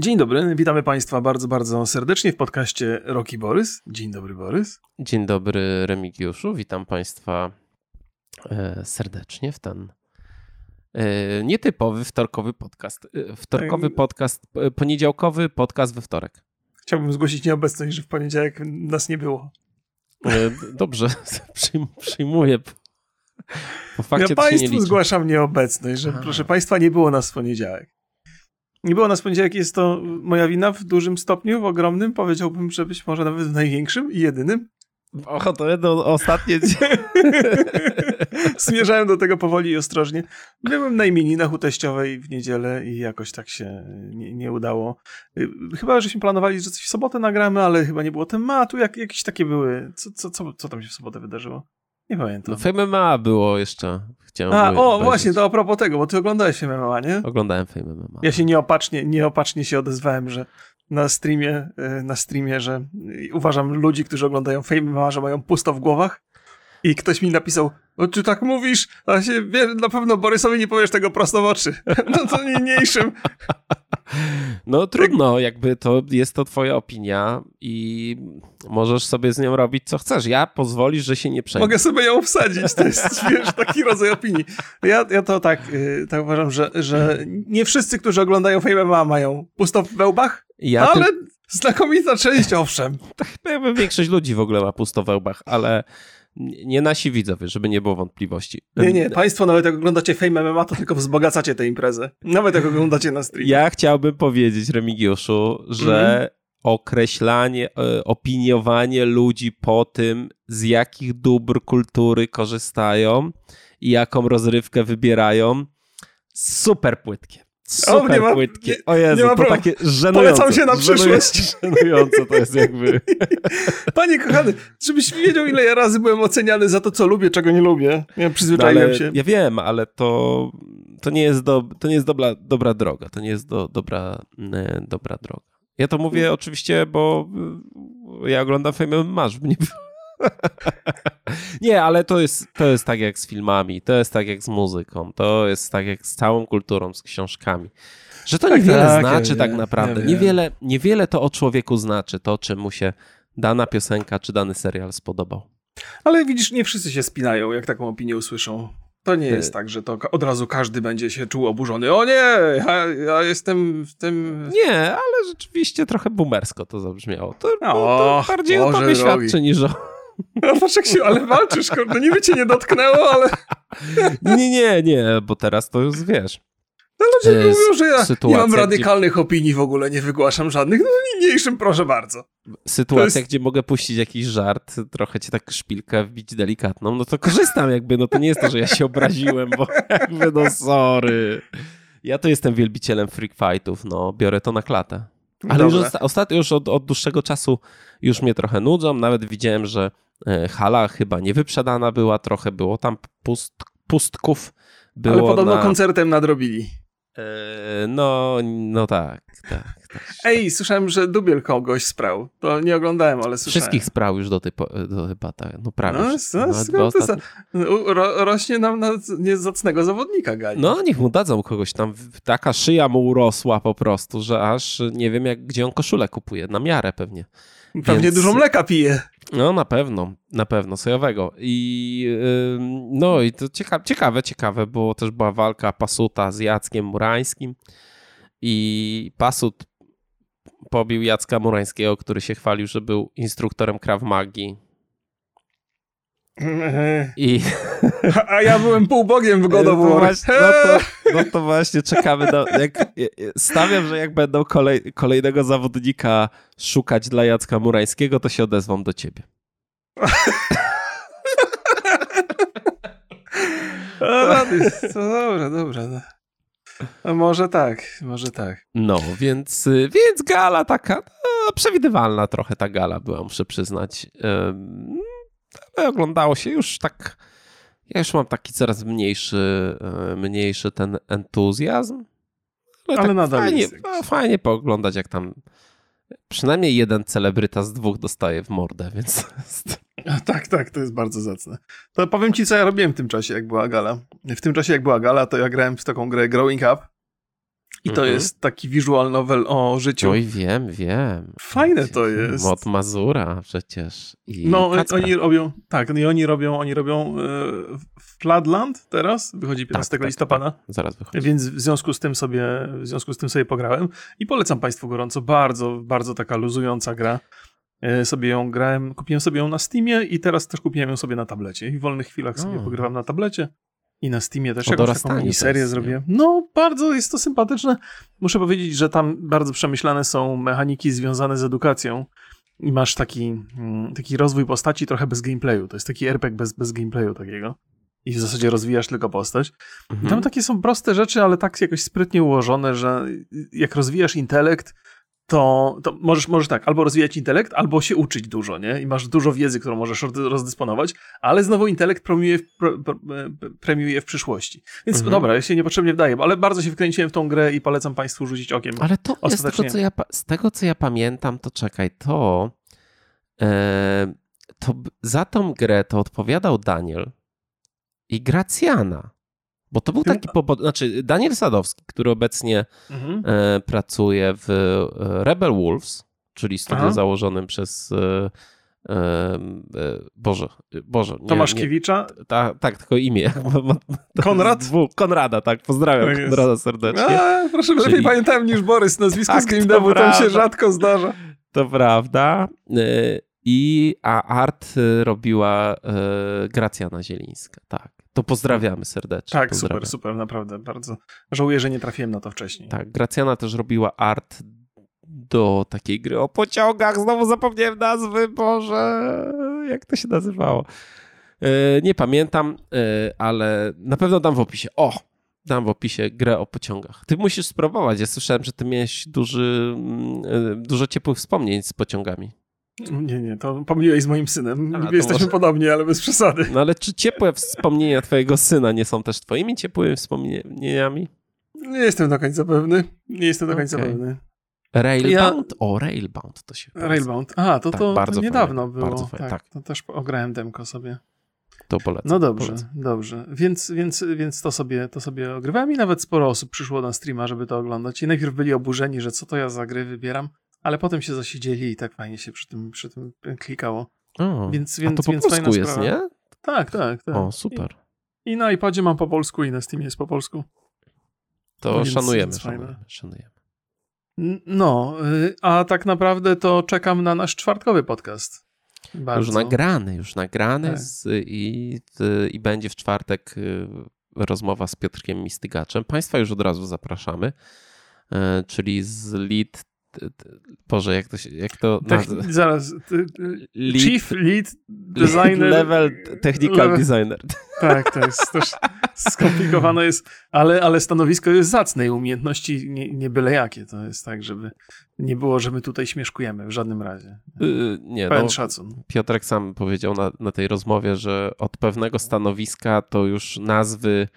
Dzień dobry, witamy Państwa bardzo, bardzo serdecznie w podcaście Roki Borys. Dzień dobry, Borys. Dzień dobry, Remigiuszu. Witam Państwa e, serdecznie w ten e, nietypowy wtorkowy podcast. E, wtorkowy podcast, poniedziałkowy podcast we wtorek. Chciałbym zgłosić nieobecność, że w poniedziałek nas nie było. Dobrze, przyjm, przyjmuję. Po fakcie Ja nie Państwu liczy. zgłaszam nieobecność, że Aha. proszę Państwa, nie było nas w poniedziałek. Nie było nas poniedziałek, jest to moja wina w dużym stopniu, w ogromnym, powiedziałbym, że być może nawet w największym i jedynym. O, to jedno ostatnie. Zmierzałem do tego powoli i ostrożnie. Byłem na imieninach u teściowej w niedzielę i jakoś tak się nie, nie udało. Y, Chyba, żeśmy planowali, że coś w sobotę nagramy, ale chyba nie było tematu. Jak, jakieś takie były. Co, co, co, co tam się w sobotę wydarzyło? Nie pamiętam. No, MMA było jeszcze. Chciałem A, o, obejrzeć. właśnie, to a propos tego, bo ty oglądałeś MMA, nie? Oglądałem Fame MMA. Ja się nieopatrznie, nieopatrznie się odezwałem, że na streamie, y, na streamie, że uważam ludzi, którzy oglądają Fame MMA, że mają pusto w głowach. I ktoś mi napisał, o czy tak mówisz? A się, wie, na pewno Borysowi nie powiesz tego prosto w oczy. No to niniejszym. No trudno, jakby to jest to twoja opinia i możesz sobie z nią robić co chcesz. Ja pozwolisz, że się nie przejmę. Mogę sobie ją wsadzić. To jest, wiesz, taki rodzaj opinii. Ja, ja to tak, y, tak uważam, że, że nie wszyscy, którzy oglądają Fame MMA mają pusto w wełbach, Ja ale ty... znakomita część, owszem. Chyba jakby większość ludzi w ogóle ma pusto w ale nie nasi widzowie, żeby nie było wątpliwości. Nie, nie, państwo nawet jak oglądacie Fame MMA, to tylko wzbogacacie tę imprezę. Nawet jak oglądacie na streamie. Ja chciałbym powiedzieć, Remigiuszu, że Mhm. określanie, e, opiniowanie ludzi po tym, z jakich dóbr kultury korzystają i jaką rozrywkę wybierają, super płytkie. O, Super nie ma- płytkie. nie- o Jezu, nie ma to takie żenujące. Polecam się na przyszłość. Żenujące to jest jakby... Panie kochany, żebyś wiedział, ile ja razy byłem oceniany za to, co lubię, czego nie lubię. Ja No, przyzwyczaiłem ale się. Ja wiem, ale to, to nie jest, do, to nie jest dobra, dobra droga. To nie jest do, dobra, e, dobra droga. Ja to mówię oczywiście, bo y, ja oglądam Fame Masz mnie. Nie, ale to jest, to jest tak jak z filmami, to jest tak jak z muzyką, to jest tak jak z całą kulturą, z książkami. Że to Tak, niewiele tak, znaczy ja tak wiem, naprawdę. ja niewiele, niewiele to o człowieku znaczy, to czy mu się dana piosenka czy dany serial spodobał. Ale widzisz, nie wszyscy się spinają, jak taką opinię usłyszą. To nie Ty- jest tak, że to od razu każdy będzie się czuł oburzony. O nie, ja, ja jestem w tym... Nie, ale rzeczywiście trochę boomersko to zabrzmiało. To, Och, to bardziej o Boże tobie drogi. świadczy niż o... No patrz jak się, ale walczysz, kurde, niby cię nie dotknęło, ale... Nie, nie, nie, bo teraz to już wiesz. No ludzie E, mówią, że ja nie mam gdzie- radykalnych opinii w ogóle, nie wygłaszam żadnych. No niniejszym, proszę bardzo. Sytuacja, jest- gdzie mogę puścić jakiś żart, trochę cię tak szpilkę wbić delikatną, no to korzystam jakby, no to nie jest to, że ja się obraziłem, bo jakby no sorry. Ja to jestem wielbicielem freak fightów, no biorę to na klatę. Ale już osta- ostatnio, już od, od dłuższego czasu już mnie trochę nudzą, nawet widziałem, że hala chyba niewyprzedana była, trochę było tam pust, pustków. Było Ale podobno na, koncertem nadrobili. e, no, no tak, tak. Ej, słyszałem, że Dubiel kogoś sprał. To nie oglądałem, ale słyszałem. Wszystkich sprał już do tej, po- do chyba tak, no prawie. No, no, to ostatnie- U- Ro, rośnie nam na niezacnego zawodnika Gali. No, niech mu dadzą kogoś tam. Taka szyja mu urosła po prostu, że aż nie wiem, jak, gdzie on koszulę kupuje. Na miarę pewnie. Pewnie więc- dużo mleka pije. No, na pewno, na pewno, sojowego. I ym, no i to ciekawe, ciekawe, ciekawe, bo też była walka Pasuta z Jackiem Murańskim i Pasut pobił Jacka Murańskiego, który się chwalił, że był instruktorem Krav Magi i A ja byłem półbogiem w God of no, właśnie, no, to, no to właśnie czekamy na, jak, stawiam, że jak będą kolej, kolejnego zawodnika szukać dla Jacka Murańskiego, to się odezwą do ciebie. A, rady. To dobra, dobra. No. A może tak, może tak. No, więc, y, więc gala taka no, przewidywalna trochę ta gala była, muszę przyznać. Ale oglądało się już tak. Ja już mam taki coraz mniejszy, y, mniejszy ten entuzjazm. Ale tak nadal fajnie, jest no, fajnie pooglądać, jak tam przynajmniej jeden celebryta z dwóch dostaje w mordę, więc A, tak, tak, to jest bardzo zacne. To powiem ci, co ja robiłem w tym czasie, jak była gala. W tym czasie, jak była gala, to ja grałem w taką grę Growing Up. I to Mhm. jest taki visual novel o życiu. Oj, wiem, wiem. Fajne to jest. Od Mazura przecież. I No, Kacpra. oni robią, tak, no i oni robią, oni robią e, Floodland teraz, wychodzi 15 tak, listopada, Zaraz wychodzi. więc w związku z tym sobie, w związku z tym sobie pograłem i polecam Państwu gorąco, bardzo, bardzo taka luzująca gra. E, Sobie ją grałem, kupiłem sobie ją na Steamie i teraz też kupiłem ją sobie na tablecie i w wolnych chwilach sobie O. pogrywam na tablecie i na Steamie też O jakąś taką miniserię zrobiłem. No, bardzo jest to sympatyczne. Muszę powiedzieć, że tam bardzo przemyślane są mechaniki związane z edukacją i masz taki, mm, taki rozwój postaci trochę bez gameplayu. To jest taki RPG bez, bez gameplayu takiego. I w zasadzie rozwijasz tylko postać. Mhm. tam takie są proste rzeczy, ale tak jakoś sprytnie ułożone, że jak rozwijasz intelekt, to, to możesz, możesz tak, albo rozwijać intelekt, albo się uczyć dużo, nie? I masz dużo wiedzy, którą możesz roz- rozdysponować, ale znowu intelekt premiuje w, pre, pre, premiuje w przyszłości. Więc Mhm. dobra, ja się niepotrzebnie wdaję, ale bardzo się wkręciłem w tą grę i polecam Państwu rzucić okiem. Ale to jest tego, co ja, z tego, co ja pamiętam, to czekaj, to, e, to za tą grę to odpowiadał Daniel i Gracjana. Bo to był taki, pobo- znaczy Daniel Sadowski, który obecnie Mhm. e, pracuje w e, Rebel Wolves, czyli studio Aha. założonym przez e, Boże, Boże. Nie, Tomaszkiewicza, Nie, ta, tak, tylko imię. Konrad? Konrada, tak, pozdrawiam Tak. Konrada serdecznie. A, proszę, Czyli- lepiej pamiętałem niż Borys, nazwisko Tak, z Game Devu, tam się rzadko zdarza. To prawda. I a art robiła Gracjana Zielińska. Tak. To pozdrawiamy serdecznie. Tak, pozdrawiam. super, super, naprawdę, bardzo. Żałuję, że nie trafiłem na to wcześniej. Tak, Gracjana też robiła art do takiej gry o pociągach. Znowu zapomniałem nazwy, Boże, jak to się nazywało? Y, Nie pamiętam, y, ale na pewno dam w opisie. O, dam w opisie grę o pociągach. Ty musisz spróbować. Ja słyszałem, że ty miałeś duży, mm, y, dużo ciepłych wspomnień z pociągami. Nie, nie, to pomyliłeś z moim synem. A, Jesteśmy może- podobni, ale bez przesady. No ale czy ciepłe wspomnienia twojego syna nie są też twoimi ciepłymi wspomnieniami? Nie jestem do końca pewny. Nie jestem do końca Okej. pewny. Railbound? O, Railbound to się Railbound. A, to, Tak, to, bardzo to niedawno fajne, było. bardzo fajne, tak, tak. to też ograłem demko sobie. To polecam. No dobrze, polecam. dobrze. Więc, więc, więc to, sobie, to sobie ogrywałem i nawet sporo osób przyszło na streama, żeby to oglądać. I najpierw byli oburzeni, że co to ja za gry wybieram, ale potem się zasiedzieli i tak fajnie się przy tym, przy tym klikało. O, Więc, a więc, to po więc polsku jest, sprawa. nie? Tak, tak, tak. O, super. I, I na iPadzie mam po polsku i na Steamie jest po polsku. To No więc- szanujemy, szanujemy, szanujemy. No, y, a tak naprawdę to czekam na nasz czwartkowy podcast. Bardzo. Już nagrany, już nagrany Tak. z, i, i będzie w czwartek y, rozmowa z Piotrkiem Mistygaczem. Państwa już od razu zapraszamy, y, czyli z lead, Boże, jak to, się, jak to Techni- nazwa? zaraz. ty- Lead- Chief Lead Designer. Level Technical level- Designer. Tak, to jest też skomplikowane jest, ale, ale stanowisko jest zacne i umiejętności nie, nie byle jakie. To jest tak, żeby nie było, że my tutaj śmieszkujemy w żadnym razie. Y, Nie, Pełen no, szacun. Piotrek sam powiedział na, na tej rozmowie, że od pewnego stanowiska to już nazwy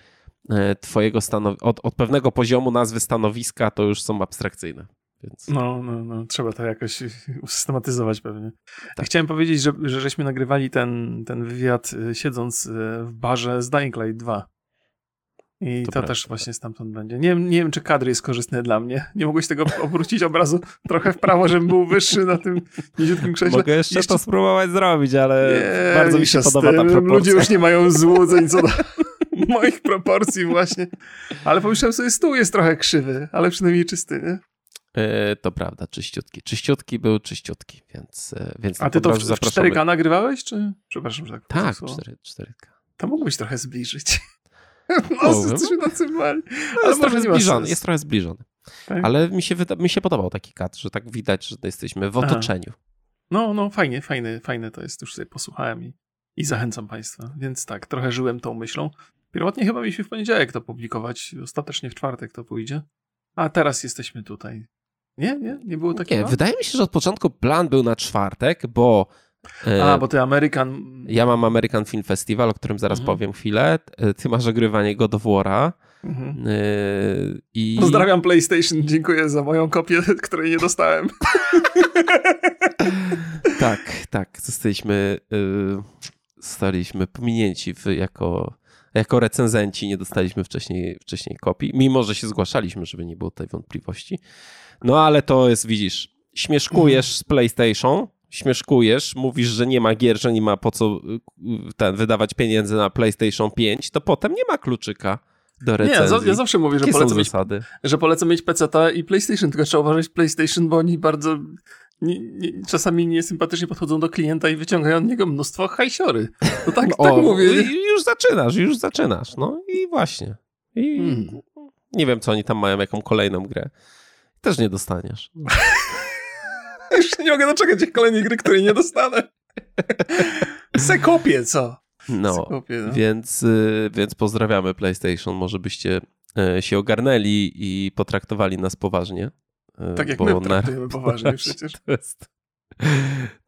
e, twojego stanowiska, od, od pewnego poziomu nazwy stanowiska to już są abstrakcyjne. Więc No, no, no, trzeba to jakoś usystematyzować pewnie. Tak. Chciałem powiedzieć, że, że żeśmy nagrywali ten, ten wywiad y, siedząc y, w barze z Dying Light 2. I To to, też właśnie stamtąd będzie. Nie, wiem- nie wiem, czy kadr jest korzystny dla mnie. Nie mogłeś tego obrócić obrazu trochę w prawo, żebym był wyższy na tym niziutkim krześle. Mogę jeszcze, to spróbować zrobić, ale Nie, bardzo mi się podoba ta proporcja. Ludzie już nie mają złudzeń co do moich proporcji właśnie. Ale pomyślałem sobie, stół jest trochę krzywy, ale przynajmniej czysty, nie? E, to prawda, czyściutki. Czyściutki był czyściutki, więc, e, więc A ty to w, w zapraszamy. 4K nagrywałeś, czy? Przepraszam, że tak Tak, powiem słowo. 4, 4 To mógłbyś trochę zbliżyć. No, jesteśmy tacy mali. Jest trochę zbliżony, jest trochę zbliżony. Tak? Ale mi się, wyda- mi się podobał taki kadr, że tak widać, że jesteśmy w Aha. otoczeniu. No, no, fajnie, fajne, fajne to jest. Już sobie posłuchałem i, i zachęcam Państwa. Więc tak, trochę żyłem tą myślą. Pierwotnie chyba mieliśmy w poniedziałek to publikować, ostatecznie w czwartek to pójdzie. A teraz jesteśmy tutaj. Nie, nie? Nie było Nie, takiego? wydaje mi się, że od początku plan był na czwartek, bo, e, A, bo ty Amerykan... ja mam American Film Festival, o którym zaraz Mhm. powiem chwilę. E, Ty masz ogrywanie God of War'a. Mhm. e, I Pozdrawiam PlayStation, dziękuję za moją kopię, której nie dostałem. Tak, tak. Zostaliśmy, zostaliśmy pominięci w, jako Jako recenzenci nie dostaliśmy wcześniej, wcześniej kopii, mimo że się zgłaszaliśmy, żeby nie było tutaj wątpliwości. No ale to jest, widzisz, śmieszkujesz z PlayStation, śmieszkujesz, mówisz, że nie ma gier, że nie ma po co y, ten, wydawać pieniędzy na PlayStation 5, to potem nie ma kluczyka do recenzji. Nie, ja zawsze mówię, że Jakie polecam mieć, zasady? że polecam mieć PC i PlayStation, tylko trzeba uważać PlayStation, bo oni bardzo nie, nie, czasami niesympatycznie podchodzą do klienta i wyciągają od niego mnóstwo hajsiory. To tak, O, tak mówię. i Już zaczynasz, już zaczynasz. No i właśnie. I Hmm. nie wiem, co oni tam mają, jaką kolejną grę. Też nie dostaniesz. Już nie mogę doczekać tych kolejnej gry, której nie dostanę. Se kopię, co? No, no. więc, y, więc pozdrawiamy PlayStation. Może byście y, się ogarnęli i potraktowali nas poważnie. y, Tak jak bo my traktujemy poważnie przecież. To jest,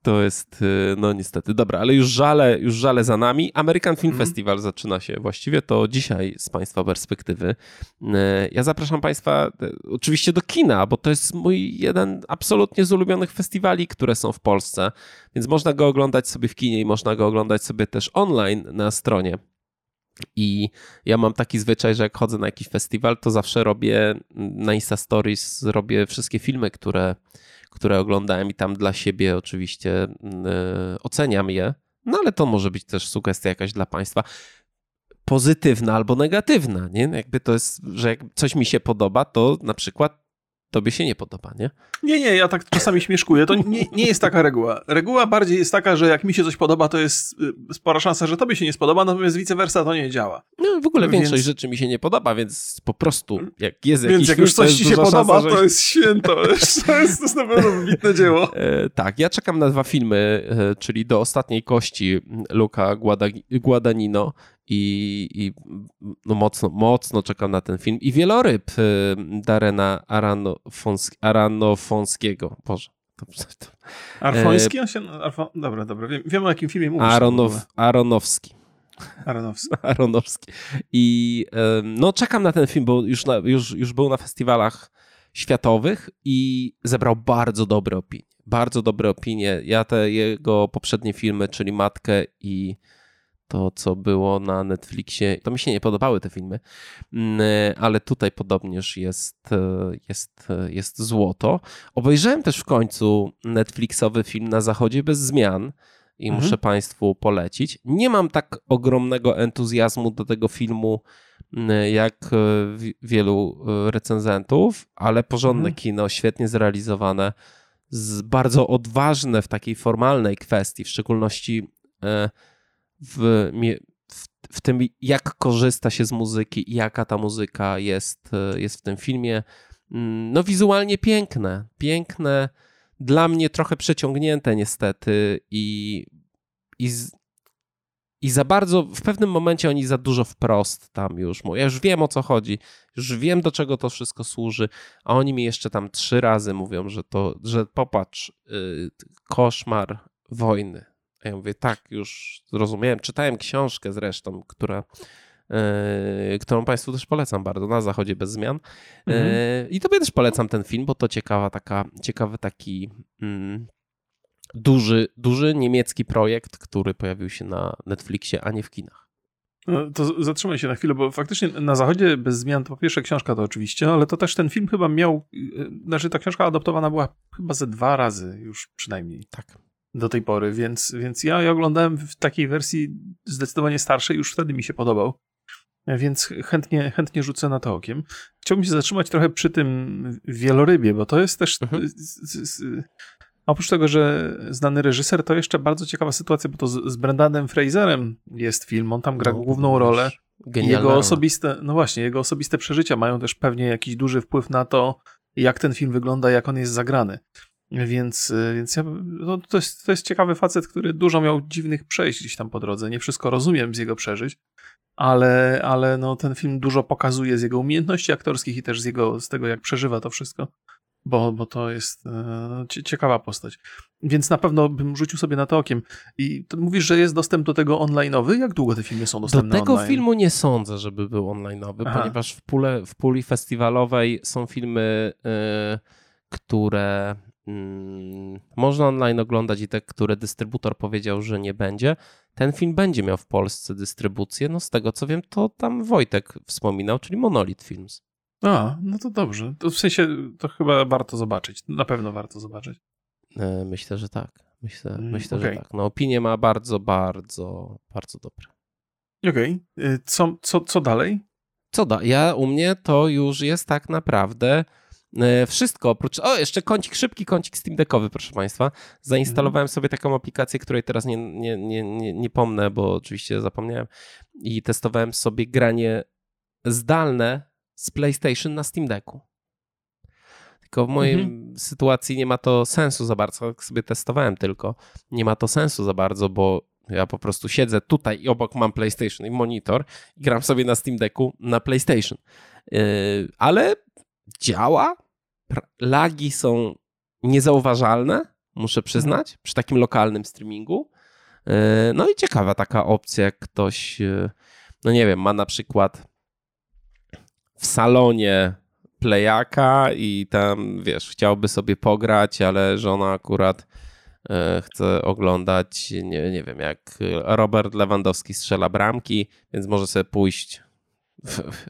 to jest, y, no niestety. Dobra, ale już żale, już żale za nami. American Film Mhm. Festival zaczyna się właściwie, to dzisiaj z Państwa perspektywy. Y, Ja zapraszam Państwa y, oczywiście do kina, bo to jest mój jeden absolutnie z ulubionych festiwali, które są w Polsce, więc można go oglądać sobie w kinie i można go oglądać sobie też online na stronie. I ja mam taki zwyczaj, że jak chodzę na jakiś festiwal, to zawsze robię na Insta Stories, robię wszystkie filmy, które, które oglądałem i tam dla siebie oczywiście y, oceniam je. No ale to może być też sugestia jakaś dla Państwa. Pozytywna albo negatywna, nie? Jakby to jest, że jak coś mi się podoba, to na przykład tobie się nie podoba, nie? Nie, nie, ja tak czasami śmieszkuję. To nie, nie jest taka reguła. Reguła bardziej jest taka, że jak mi się coś podoba, to jest y, spora szansa, że tobie się nie spodoba, natomiast vice versa to nie działa. No w ogóle Więc- większość rzeczy mi się nie podoba, więc po prostu jak jest jakiś Więc jak już coś ci się podoba, szansa, że to jest święto. To jest, to jest na pewno wybitne dzieło. E, tak, ja czekam na dwa filmy, e, czyli do ostatniej kości Luca Guada- Guadagnino i, i no mocno, mocno czekam na ten film. I Wieloryb e, Darena Aranofons- Aranofonskiego. Boże. To, Arfoński? On się... Arfo... Dobra, dobra. Wiem, wiem o jakim filmie mówisz. Aronow, Aronowski. Aronowski. Aronowski. I e, no czekam na ten film, bo już, na, już, już był na festiwalach światowych i zebrał bardzo dobre opinie. Bardzo dobre opinie. Ja te jego poprzednie filmy, czyli Matkę i to, co było na Netflixie, to mi się nie podobały te filmy, Mm, ale tutaj podobnież jest, e, jest, e, jest złoto. Obejrzałem też w końcu Netflixowy film Na Zachodzie bez zmian i Mhm. muszę Państwu polecić. Nie mam tak ogromnego entuzjazmu do tego filmu mm, jak e, wi- wielu recenzentów, ale porządne Mhm. kino, świetnie zrealizowane, z bardzo odważne w takiej formalnej kwestii, w szczególności w, w, w tym, jak korzysta się z muzyki i jaka ta muzyka jest, e, jest w tym filmie. Mm, No, wizualnie piękne. Piękne, dla mnie trochę przeciągnięte niestety i, i, z, i za bardzo, w pewnym momencie oni za dużo wprost tam już mówią. Ja już wiem o co chodzi, już wiem do czego to wszystko służy, a oni mi jeszcze tam trzy razy mówią, że to, że popatrz, yy, koszmar wojny. A ja mówię, tak, już zrozumiałem. Czytałem książkę zresztą, która, yy, którą Państwu też polecam bardzo, na zachodzie bez zmian. Yy, I tobie też polecam ten film, bo to ciekawa taka, ciekawy taki mm, duży, duży niemiecki projekt, który pojawił się na Netflixie, a nie w kinach. No, to zatrzymaj się na chwilę, bo faktycznie na zachodzie bez zmian, to po pierwsze książka to oczywiście, ale to też ten film chyba miał, y, znaczy ta książka adoptowana była chyba ze dwa razy już przynajmniej Tak. Do tej pory, więc, więc ja je oglądałem w takiej wersji zdecydowanie starszej, już wtedy mi się podobał, więc chętnie, chętnie rzucę na to okiem. Chciałbym się zatrzymać trochę przy tym wielorybie, bo to jest też... Mhm. z- z- z- Oprócz tego, że znany reżyser, to jeszcze bardzo ciekawa sytuacja, bo to z, z Brendanem Fraserem jest film, on tam gra No, główną rolę. Jego osobiste, no właśnie, jego osobiste przeżycia mają też pewnie jakiś duży wpływ na to, jak ten film wygląda, jak on jest zagrany. Więc, y, więc ja, no, to, jest, to jest ciekawy facet, który dużo miał dziwnych przejść gdzieś tam po drodze. Nie wszystko rozumiem z jego przeżyć, ale, ale no, ten film dużo pokazuje z jego umiejętności aktorskich i też z, jego, z tego, jak przeżywa to wszystko, bo, bo to jest e, cie- ciekawa postać. Więc na pewno bym rzucił sobie na to okiem. I to mówisz, że jest dostęp do tego online'owy? Jak długo te filmy są Do dostępne tego online? filmu nie sądzę, żeby był online'owy, Aha. ponieważ w, pule, w puli festiwalowej są filmy, y, które mm, można online oglądać i te, które dystrybutor powiedział, że nie będzie, ten film będzie miał w Polsce dystrybucję. No z tego co wiem, to tam Wojtek wspominał, czyli Monolith Films. A, no to dobrze. To w sensie to chyba warto zobaczyć. Na pewno warto zobaczyć. E, myślę, że tak. Myślę, Mm, myślę okej. że tak. No opinie ma bardzo, bardzo, bardzo dobre. Okej. Y, Co, co, co dalej? Co da? Ja u mnie to już jest tak naprawdę e, wszystko oprócz. O, jeszcze kącik, szybki kącik Steam Deckowy, proszę Państwa. Zainstalowałem sobie taką aplikację, której teraz nie, nie, nie, nie, nie pomnę, bo oczywiście zapomniałem. I testowałem sobie granie zdalne z PlayStation na Steam Decku. Tylko w mojej sytuacji nie ma to sensu za bardzo. Jak sobie testowałem tylko, nie ma to sensu za bardzo, bo ja po prostu siedzę tutaj i obok mam PlayStation i monitor i gram sobie na Steam Decku na PlayStation. Yy, ale działa. Lagi są niezauważalne, muszę przyznać, przy takim lokalnym streamingu. Yy, No i ciekawa taka opcja, jak ktoś, yy, no nie wiem, ma na przykład w salonie playaka i tam, wiesz, chciałby sobie pograć, ale żona akurat e, chce oglądać, nie, nie wiem, jak Robert Lewandowski strzela bramki, więc może sobie pójść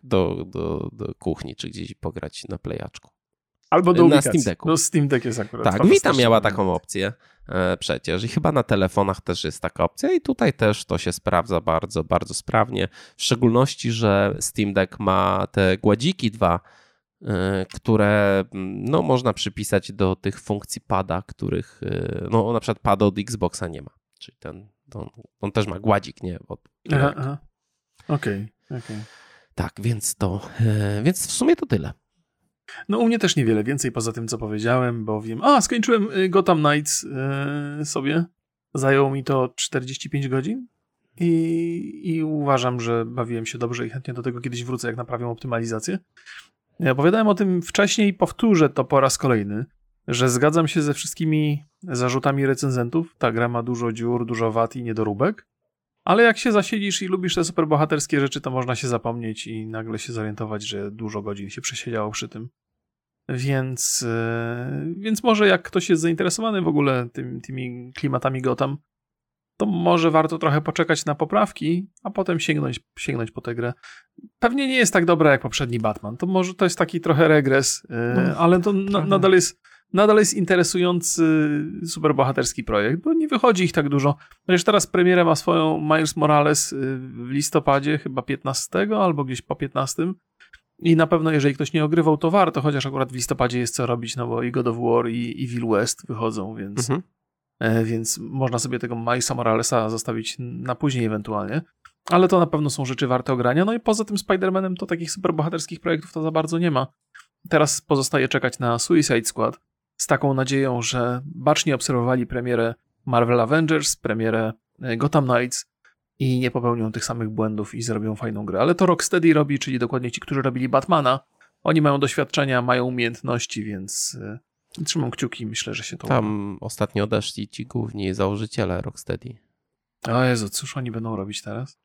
do, do, do kuchni czy gdzieś i pograć na playaczku. Albo do Na. Steam Decku. No Steam Deck jest akurat Tak, Vita miała taką opcję e, przecież i chyba na telefonach też jest taka opcja i tutaj też to się sprawdza bardzo, bardzo sprawnie. W szczególności, że Steam Deck ma te gładziki dwa, e, które mm, no, można przypisać do tych funkcji pada, których e, no na przykład pada od Xboxa nie ma. Czyli ten, on, on też ma gładzik, nie? Od, Aha, aha. Okej, okej. Tak, więc to, e, więc w sumie to tyle. No u mnie też niewiele więcej poza tym, co powiedziałem, bo wiem... A, skończyłem y, Gotham Knights y, sobie. Zajęło mi to 45 godzin i, i uważam, że bawiłem się dobrze i chętnie do tego kiedyś wrócę, jak naprawią optymalizację. Ja opowiadałem o tym wcześniej i powtórzę to po raz kolejny, że zgadzam się ze wszystkimi zarzutami recenzentów. Ta gra ma dużo dziur, dużo wad i niedoróbek. Ale jak się zasiedzisz i lubisz te superbohaterskie rzeczy, to można się zapomnieć i nagle się zorientować, że dużo godzin się przesiedziało przy tym. Więc, e, więc może jak ktoś jest zainteresowany w ogóle tym, tymi klimatami Gotham, to może warto trochę poczekać na poprawki, a potem sięgnąć, sięgnąć po tę grę. Pewnie nie jest tak dobra jak poprzedni Batman. To może to jest taki trochę regres, e, No, ale to na, trochę. nadal jest nadal jest interesujący superbohaterski projekt, bo nie wychodzi ich tak dużo. Przecież teraz premierę ma swoją Miles Morales y, w listopadzie, chyba 15 albo gdzieś po 15. I na pewno, jeżeli ktoś nie ogrywał, to warto, chociaż akurat w listopadzie jest co robić, no bo i God of War, i Evil West wychodzą, więc, Mhm. e, więc można sobie tego Milesa Moralesa zostawić na później ewentualnie. Ale to na pewno są rzeczy warte ogrania. No i poza tym Spider-Manem to takich superbohaterskich projektów to za bardzo nie ma. Teraz pozostaje czekać na Suicide Squad z taką nadzieją, że bacznie obserwowali premierę Marvel Avengers, premierę e, Gotham Knights i nie popełnią tych samych błędów i zrobią fajną grę. Ale to Rocksteady robi, czyli dokładnie ci, którzy robili Batmana. Oni mają doświadczenia, mają umiejętności, więc e, trzymam kciuki. Myślę, że się to uda. Tam ostatnio odeszli ci główni założyciele Rocksteady. O Jezu, cóż oni będą robić teraz?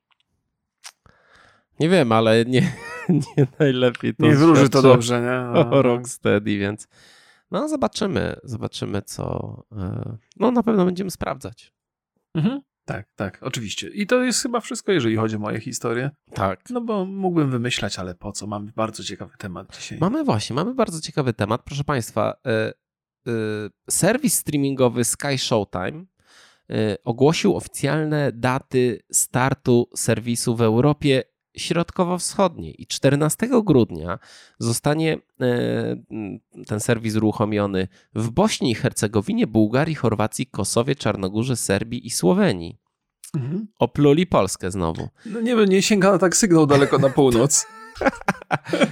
Nie wiem, ale nie, nie najlepiej to nie wróży to dobrze, nie? O Rocksteady, więc no zobaczymy, zobaczymy co, e, no na pewno będziemy sprawdzać. Mhm. Tak, tak, oczywiście. I to jest chyba wszystko, jeżeli chodzi o moje historie. Tak. No bo mógłbym wymyślać, ale po co? Mamy bardzo ciekawy temat dzisiaj. Mamy właśnie, mamy bardzo ciekawy temat. Proszę Państwa, e, e, serwis streamingowy Sky Showtime ogłosił oficjalne daty startu serwisu w Europie Środkowo-Wschodniej i 14 grudnia zostanie e, ten serwis uruchomiony w Bośni i Hercegowinie, Bułgarii, Chorwacji, Kosowie, Czarnogórze, Serbii i Słowenii. Mhm. Opluli Polskę znowu. No nie wiem, nie sięga tak sygnał daleko na północ.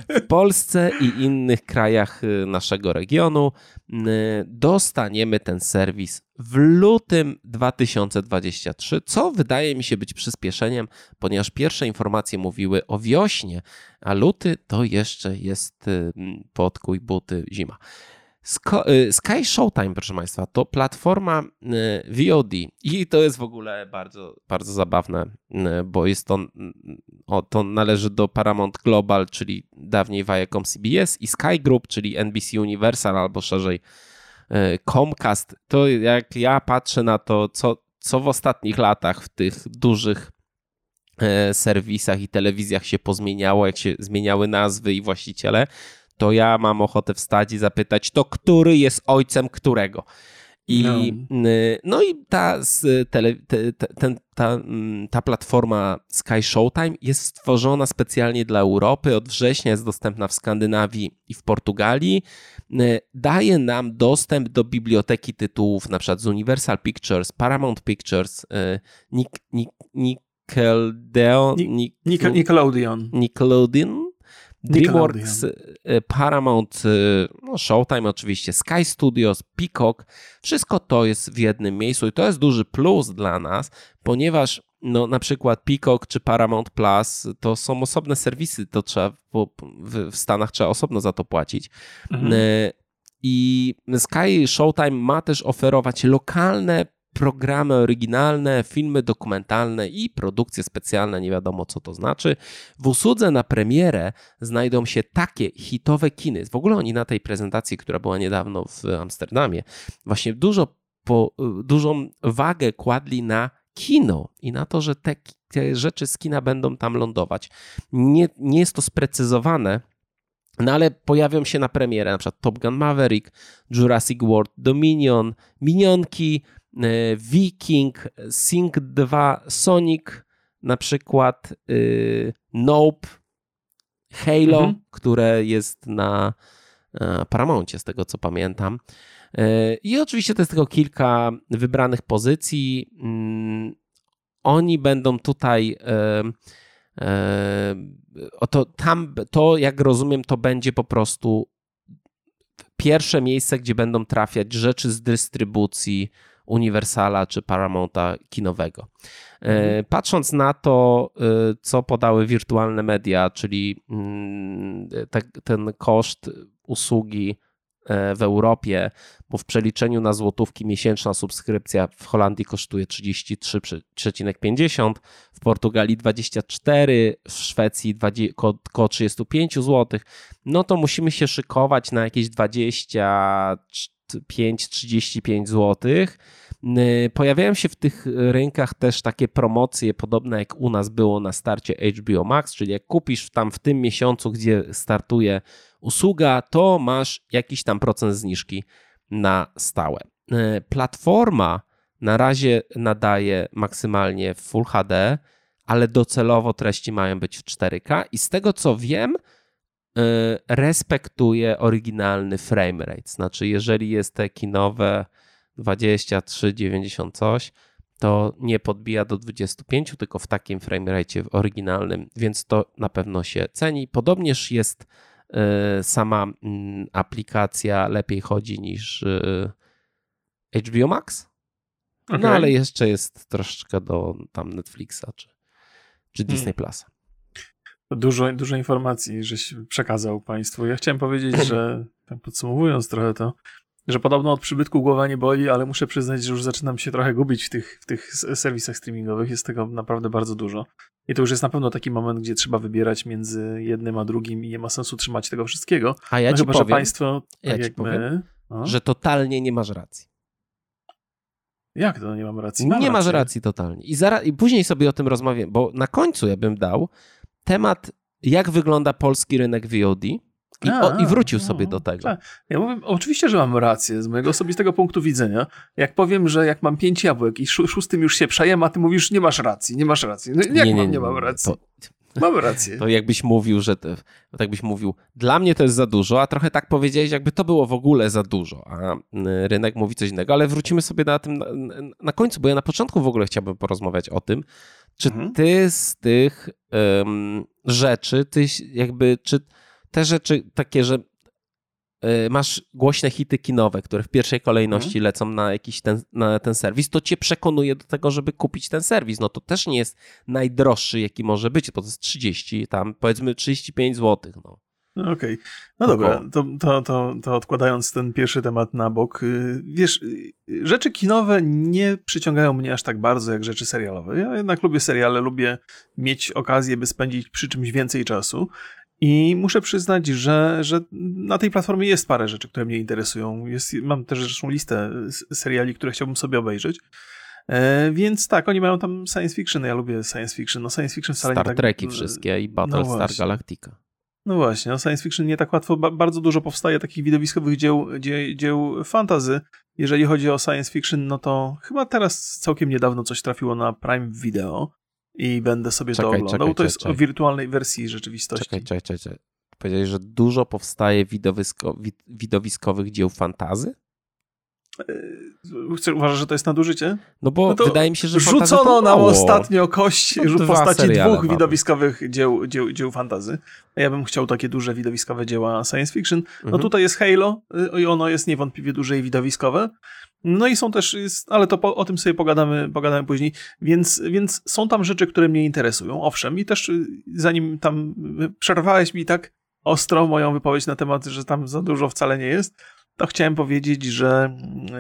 W Polsce i innych krajach y, naszego regionu y, dostaniemy ten serwis w lutym 2023, co wydaje mi się być przyspieszeniem, ponieważ pierwsze informacje mówiły o wiośnie, a luty to jeszcze jest y, podkuj buty zima. Y, Sky Showtime, proszę Państwa, to platforma y, VOD i to jest w ogóle bardzo, bardzo zabawne, y, bo jest to, o, to należy do Paramount Global, czyli dawniej Viacom CBS i Sky Group, czyli NBC Universal albo szerzej Comcast. To jak ja patrzę na to, co, co w ostatnich latach w tych dużych serwisach i telewizjach się pozmieniało, jak się zmieniały nazwy i właściciele, to ja mam ochotę wstać i zapytać, to który jest ojcem którego? I, no. no i ta, tele, te, ten, ta, mm, ta platforma Sky Showtime jest stworzona specjalnie dla Europy. Od września jest dostępna w Skandynawii i w Portugalii. Daje nam dostęp do biblioteki tytułów, na przykład z Universal Pictures, Paramount Pictures, Nickelodeon, Nickelodeon. Nickelodeon DreamWorks, y, Paramount, y, no Showtime oczywiście, Sky Studios, Peacock, wszystko to jest w jednym miejscu i to jest duży plus dla nas, ponieważ no, na przykład Peacock czy Paramount Plus to są osobne serwisy, to trzeba w, w Stanach trzeba osobno za to płacić. Mhm. Y, I Sky Showtime ma też oferować lokalne programy oryginalne, filmy dokumentalne i produkcje specjalne, nie wiadomo co to znaczy. W usłudze na premierę znajdą się takie hitowe kiny. W ogóle oni na tej prezentacji, która była niedawno w Amsterdamie, właśnie dużo, po, dużą wagę kładli na kino i na to, że te, te rzeczy z kina będą tam lądować. Nie, nie jest to sprecyzowane, no ale pojawią się na premierę na przykład Top Gun Maverick, Jurassic World Dominion, Minionki, Viking, Sing 2, Sonic, na przykład y, Nope, Halo, mhm. które jest na e, Paramountie, z tego co pamiętam. E, I oczywiście to jest tylko kilka wybranych pozycji. Mm, oni będą tutaj. Oto tam, to jak rozumiem, to będzie po prostu pierwsze miejsce, gdzie będą trafiać rzeczy z dystrybucji Universala czy Paramounta kinowego. E, mhm. Patrząc na to, e, co podały wirtualne media, czyli mm, ten koszt usługi e, w Europie, bo w przeliczeniu na złotówki miesięczna subskrypcja w Holandii kosztuje 33,50, w Portugalii 24, w Szwecji około 35 zł, no to musimy się szykować na jakieś 20, 35-35 zł. Pojawiają się w tych rynkach też takie promocje, podobne jak u nas było na starcie HBO Max, czyli jak kupisz tam w tym miesiącu, gdzie startuje usługa, to masz jakiś tam procent zniżki na stałe. Platforma na razie nadaje maksymalnie w Full HD, ale docelowo treści mają być w 4K i z tego co wiem, respektuje oryginalny frame rate. Znaczy, jeżeli jest te kinowe 23, 90 coś, to nie podbija do 25, tylko w takim framerate oryginalnym, więc to na pewno się ceni. Podobnież jest e, sama mm, aplikacja lepiej chodzi niż e, HBO Max. Okay. No ale jeszcze jest troszeczkę do tam Netflixa czy, czy hmm. Disney Plus. Dużo, dużo informacji, żeś przekazał Państwu. Ja chciałem powiedzieć, że tak podsumowując trochę to, że podobno od przybytku głowa nie boli, ale muszę przyznać, że już zaczynam się trochę gubić w tych, w tych serwisach streamingowych. Jest tego naprawdę bardzo dużo. I to już jest na pewno taki moment, gdzie trzeba wybierać między jednym a drugim i nie ma sensu trzymać tego wszystkiego. A ja no ci chyba, powiem, że państwo, tak ja jak powiem, my, no. że totalnie nie masz racji. Jak to nie mam racji? Mam nie rację. masz racji totalnie. I, zaraz, I później sobie o tym rozmawiam, bo na końcu ja bym dał temat, jak wygląda polski rynek VOD i, a, o, i wrócił a, sobie do tego. Tak. Ja mówię, oczywiście, że mam rację z mojego osobistego punktu widzenia. Jak powiem, że jak mam pięć jabłek i szóstym już się przejem, a ty mówisz, nie masz racji, nie masz racji. No, jak nie, nie, mam, nie mam racji? To... Mam rację. To jakbyś mówił, że to, tak byś mówił, dla mnie to jest za dużo, a trochę tak powiedziałeś, jakby to było w ogóle za dużo, a rynek mówi coś innego, ale wrócimy sobie na tym na, na końcu, bo ja na początku w ogóle chciałbym porozmawiać o tym, czy mhm. ty z tych um, rzeczy, ty jakby, czy te rzeczy takie, że masz głośne hity kinowe, które w pierwszej kolejności mhm. lecą na jakiś ten, na ten serwis, to cię przekonuje do tego, żeby kupić ten serwis. No to też nie jest najdroższy, jaki może być, bo to jest 30, tam powiedzmy 35 zł. No. Okej. Okay. No dobra, to, to, to, to odkładając ten pierwszy temat na bok, y, wiesz, y, rzeczy kinowe nie przyciągają mnie aż tak bardzo jak rzeczy serialowe. Ja jednak lubię seriale, lubię mieć okazję, by spędzić przy czymś więcej czasu. I muszę przyznać, że, że na tej platformie jest parę rzeczy, które mnie interesują. Jest, mam też zresztą listę seriali, które chciałbym sobie obejrzeć. E, więc tak, oni mają tam science fiction, ja lubię science fiction. No science fiction wcale Star nie tak... Treki wszystkie i Battlestar no Galactica. No właśnie, no science fiction nie tak łatwo, bardzo dużo powstaje takich widowiskowych dzieł, dzieł, dzieł fantazy. Jeżeli chodzi o science fiction, no to chyba teraz całkiem niedawno coś trafiło na Prime Video i będę sobie czekaj, to oglądał. Czekaj, to jest czekaj. o wirtualnej wersji rzeczywistości. Czekaj, czekaj, czekaj. Powiedziałeś, że dużo powstaje widowisko, widowiskowych dzieł fantazy? Uważasz, że to jest nadużycie? No bo no wydaje mi się, że rzucono nam ostatnio kość no, w postaci dwóch widowiskowych dzieł, dzieł, dzieł fantazy. Ja bym chciał takie duże widowiskowe dzieła science fiction. No mhm. tutaj jest Halo y, i ono jest niewątpliwie duże i widowiskowe. No i są też, ale to po, o tym sobie pogadamy, pogadamy później, więc, więc są tam rzeczy, które mnie interesują, owszem, i też y, zanim tam y, przerwałeś mi tak ostro moją wypowiedź na temat, że tam za dużo wcale nie jest, to chciałem powiedzieć, że,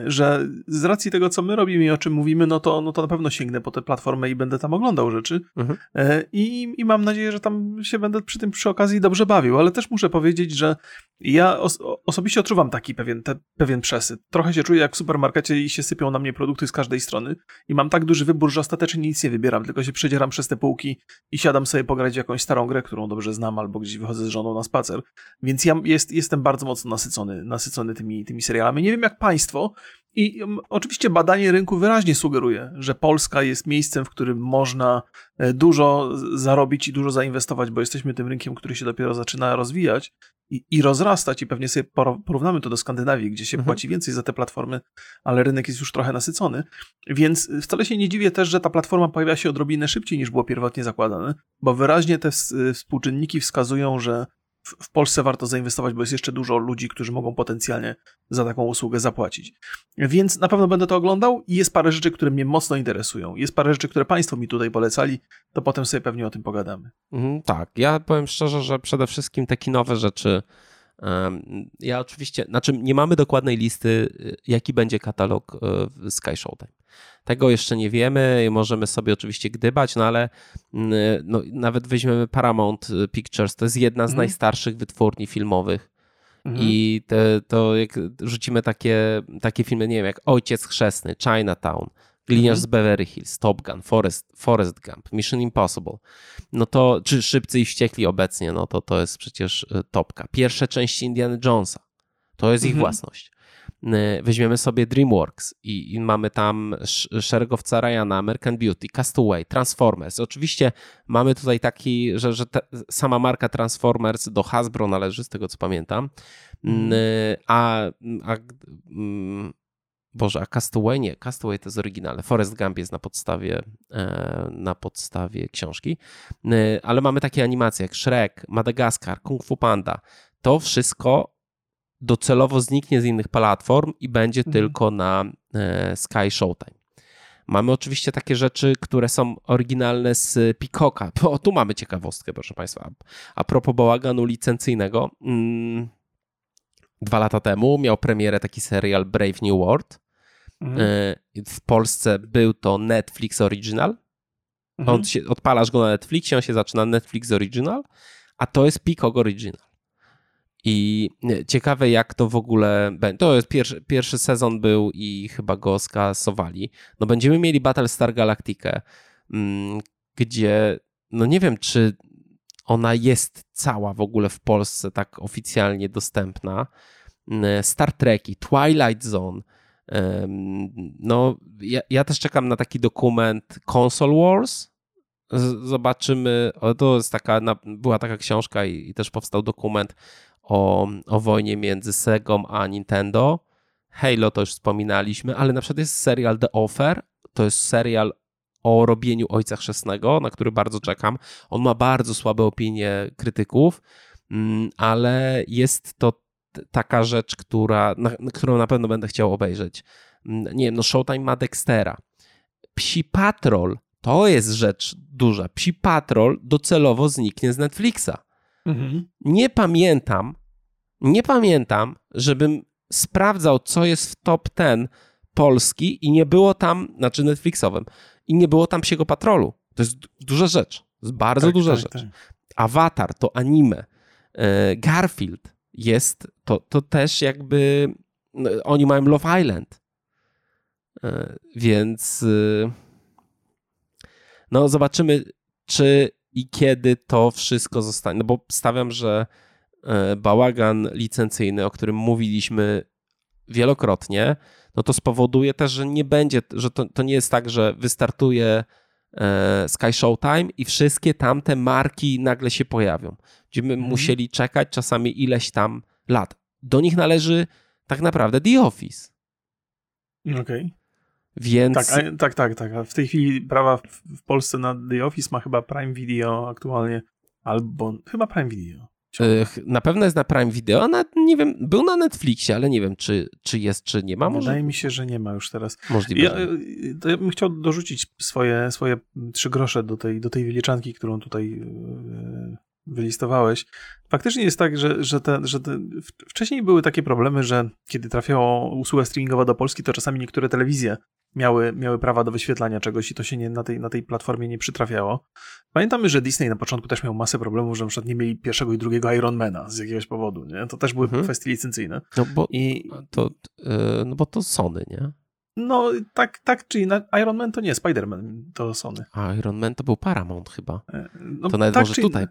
że z racji tego, co my robimy i o czym mówimy, no to, no to na pewno sięgnę po tę platformę i będę tam oglądał rzeczy. Mhm. E, I, I mam nadzieję, że tam się będę przy tym przy okazji dobrze bawił, ale też muszę powiedzieć, że ja os osobiście odczuwam taki pewien, te, pewien przesyt. Trochę się czuję jak w supermarkecie i się sypią na mnie produkty z każdej strony i mam tak duży wybór, że ostatecznie nic nie wybieram, tylko się przedzieram przez te półki i siadam sobie pograć w jakąś starą grę, którą dobrze znam, albo gdzieś wychodzę z żoną na spacer. Więc ja jest, jestem bardzo mocno nasycony, nasycony tymi, tymi serialami. Nie wiem jak państwo, i um, oczywiście badanie rynku wyraźnie sugeruje, że Polska jest miejscem, w którym można e, dużo zarobić i dużo zainwestować, bo jesteśmy tym rynkiem, który się dopiero zaczyna rozwijać i, i rozrastać. I pewnie sobie porównamy to do Skandynawii, gdzie się mhm. płaci więcej za te platformy, ale rynek jest już trochę nasycony. Więc wcale się nie dziwię też, że ta platforma pojawia się odrobinę szybciej niż było pierwotnie zakładane, bo wyraźnie te współczynniki wskazują, że w Polsce warto zainwestować, bo jest jeszcze dużo ludzi, którzy mogą potencjalnie za taką usługę zapłacić. Więc na pewno będę to oglądał i jest parę rzeczy, które mnie mocno interesują. Jest parę rzeczy, które Państwo mi tutaj polecali, to potem sobie pewnie o tym pogadamy. Mhm, tak, ja powiem szczerze, że przede wszystkim te kinowe rzeczy. Ja oczywiście, znaczy nie mamy dokładnej listy, y, jaki będzie katalog y, Sky Showtime. Tego jeszcze nie wiemy, możemy sobie oczywiście gdybać, no ale mm, no, nawet weźmiemy Paramount Pictures, to jest jedna z mhm. najstarszych wytwórni filmowych. Mhm. I te, to jak rzucimy takie, takie filmy, nie wiem, jak Ojciec Chrzestny, Chinatown, Gliniarz mhm. z Beverly Hills, Top Gun, Forest, Forest Gump, Mission Impossible, no to, czy Szybcy i Wściekli obecnie, no to to jest przecież y, topka. Pierwsze części Indiana Jonesa, to jest ich mhm. własność. Y, weźmiemy sobie DreamWorks i, i, mamy tam szeregowca Ryana, American Beauty, Castaway, Transformers. Oczywiście mamy tutaj taki, że, że te, sama marka Transformers do Hasbro należy, z tego co pamiętam, mm. a, a mm, Boże, a Castaway nie, Castaway to jest oryginalne. Forest Gump jest na podstawie, e, na podstawie książki, ale mamy takie animacje jak Shrek, Madagaskar, Kung Fu Panda. To wszystko docelowo zniknie z innych platform i będzie mhm. tylko na e, Sky Showtime. Mamy oczywiście takie rzeczy, które są oryginalne z Peacocka. O, tu mamy ciekawostkę, proszę Państwa. A propos bałaganu licencyjnego. Mm, dwa lata temu miał premierę taki serial Brave New World. Mhm. E, w Polsce był to Netflix Original. Mhm. On się, odpalasz go na Netflixie, on się zaczyna Netflix Original, a to jest Peacock Original. I ciekawe, jak to w ogóle będzie. To jest pierwszy, pierwszy sezon był i chyba go skasowali. No będziemy mieli Battlestar Galactica, mm, gdzie no nie wiem, czy ona jest cała w ogóle w Polsce tak oficjalnie dostępna. Mm, Star Treki, Twilight Zone. No, ja, ja też czekam na taki dokument Console Wars. Zobaczymy. To jest taka, była taka książka i, i też powstał dokument o, o wojnie między Segą a Nintendo. Halo to już wspominaliśmy, ale na przykład jest serial The Offer, to jest serial o robieniu Ojca Chrzestnego, na który bardzo czekam. On ma bardzo słabe opinie krytyków, mm, ale jest to taka rzecz, która, na, którą na pewno będę chciał obejrzeć. Mm, nie wiem, no Showtime ma Dextera. Psi Patrol to jest rzecz duża. Psi Patrol docelowo zniknie z Netflixa Mhm. Nie pamiętam, nie pamiętam, żebym sprawdzał, co jest w top 10 Polski i nie było tam, znaczy Netflixowym, i nie było tam Psiego Patrolu. To jest duża rzecz. To jest bardzo tak, duża tak, rzecz. Tak. Avatar to anime. E, Garfield jest, to, to też jakby no, oni mają Love Island. E, więc y, no zobaczymy, czy i kiedy to wszystko zostanie. No bo stawiam, że e, bałagan licencyjny, o którym mówiliśmy wielokrotnie, no to spowoduje też, że nie będzie, że to, to nie jest tak, że wystartuje e, Sky Showtime i wszystkie tamte marki nagle się pojawią. Będziemy mhm. musieli czekać czasami ileś tam lat. Do nich należy tak naprawdę The Office. Okej. Okay. Więc... Tak, a, tak, tak, tak. W tej chwili prawa w, w, Polsce na The Office ma chyba Prime Video aktualnie, albo chyba Prime Video. Na pewno jest na Prime Video, na, nie wiem, był na Netflixie, ale nie wiem, czy, czy jest, czy nie ma. Może... Wydaje mi się, że nie ma już teraz. Możliwe. Ja, to ja bym chciał dorzucić swoje, swoje trzy grosze do tej, do tej wyliczanki, którą tutaj e, wylistowałeś. Faktycznie jest tak, że, że, te, że te, wcześniej były takie problemy, że kiedy trafiało usługa streamingowa do Polski, to czasami niektóre telewizje miały, miały prawa do wyświetlania czegoś i to się nie, na, tej, na tej platformie nie przytrafiało. Pamiętamy, że Disney na początku też miał masę problemów, że na przykład nie mieli pierwszego i drugiego Ironmana z jakiegoś powodu, nie? To też były mhm. kwestie licencyjne. No bo, I... to, yy, no bo to Sony, nie? No, tak, tak czy inaczej. Iron Man to nie, Spider-Man to Sony. A Iron Man to był Paramount chyba. E, no, to nawet tak może tutaj.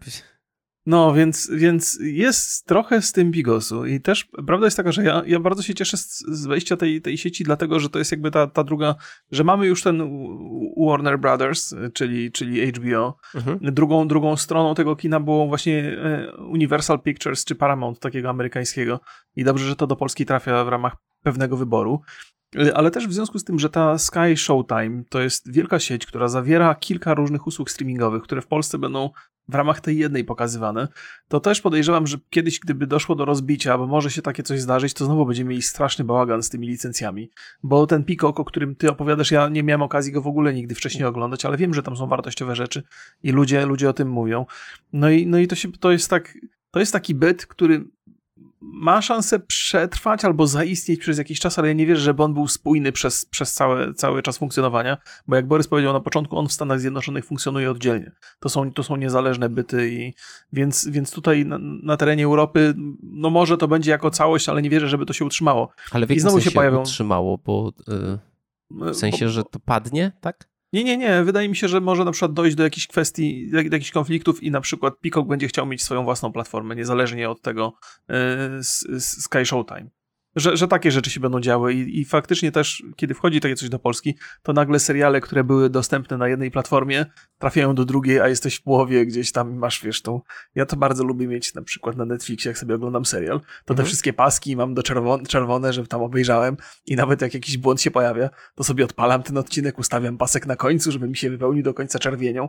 No, więc, więc jest trochę z tym bigosu i też prawda jest taka, że ja, ja bardzo się cieszę z, z wejścia tej, tej sieci, dlatego, że to jest jakby ta, ta druga, że mamy już ten Warner Brothers, czyli, czyli HBO. Mhm. Drugą, drugą stroną tego kina było właśnie e, Universal Pictures czy Paramount takiego amerykańskiego i dobrze, że to do Polski trafia w ramach pewnego wyboru. E, ale też w związku z tym, że ta Sky Showtime to jest wielka sieć, która zawiera kilka różnych usług streamingowych, które w Polsce będą w ramach tej jednej pokazywane, to też podejrzewam, że kiedyś, gdyby doszło do rozbicia, bo może się takie coś zdarzyć, to znowu będziemy mieli straszny bałagan z tymi licencjami. Bo ten Peacock, o którym ty opowiadasz, ja nie miałem okazji go w ogóle nigdy wcześniej oglądać, ale wiem, że tam są wartościowe rzeczy i ludzie, ludzie o tym mówią. No i, no i to, się, to jest tak, to jest taki byt, który ma szansę przetrwać albo zaistnieć przez jakiś czas, ale ja nie wierzę, żeby on był spójny przez, przez cały, cały czas funkcjonowania, bo jak Borys powiedział na początku, on w Stanach Zjednoczonych funkcjonuje oddzielnie. To są, to są niezależne byty i więc, więc tutaj na, na terenie Europy, no może to będzie jako całość, ale nie wierzę, żeby to się utrzymało. Ale w I znowu się pojawią. utrzymało, bo yy, w sensie, bo, że to padnie, tak? Nie, nie, nie. Wydaje mi się, że może na przykład dojść do jakichś kwestii, do jakichś konfliktów i na przykład Peacock będzie chciał mieć swoją własną platformę, niezależnie od tego yy, Sky Showtime że, że takie rzeczy się będą działy I, i faktycznie też, kiedy wchodzi takie coś do Polski, to nagle seriale, które były dostępne na jednej platformie, trafiają do drugiej, a jesteś w połowie gdzieś tam masz, wiesz, tą... Ja to bardzo lubię mieć na przykład na Netflixie, jak sobie oglądam serial, to mhm. te wszystkie paski mam do czerwone, czerwone, że tam obejrzałem i nawet jak jakiś błąd się pojawia, to sobie odpalam ten odcinek, ustawiam pasek na końcu, żeby mi się wypełnił do końca czerwienią.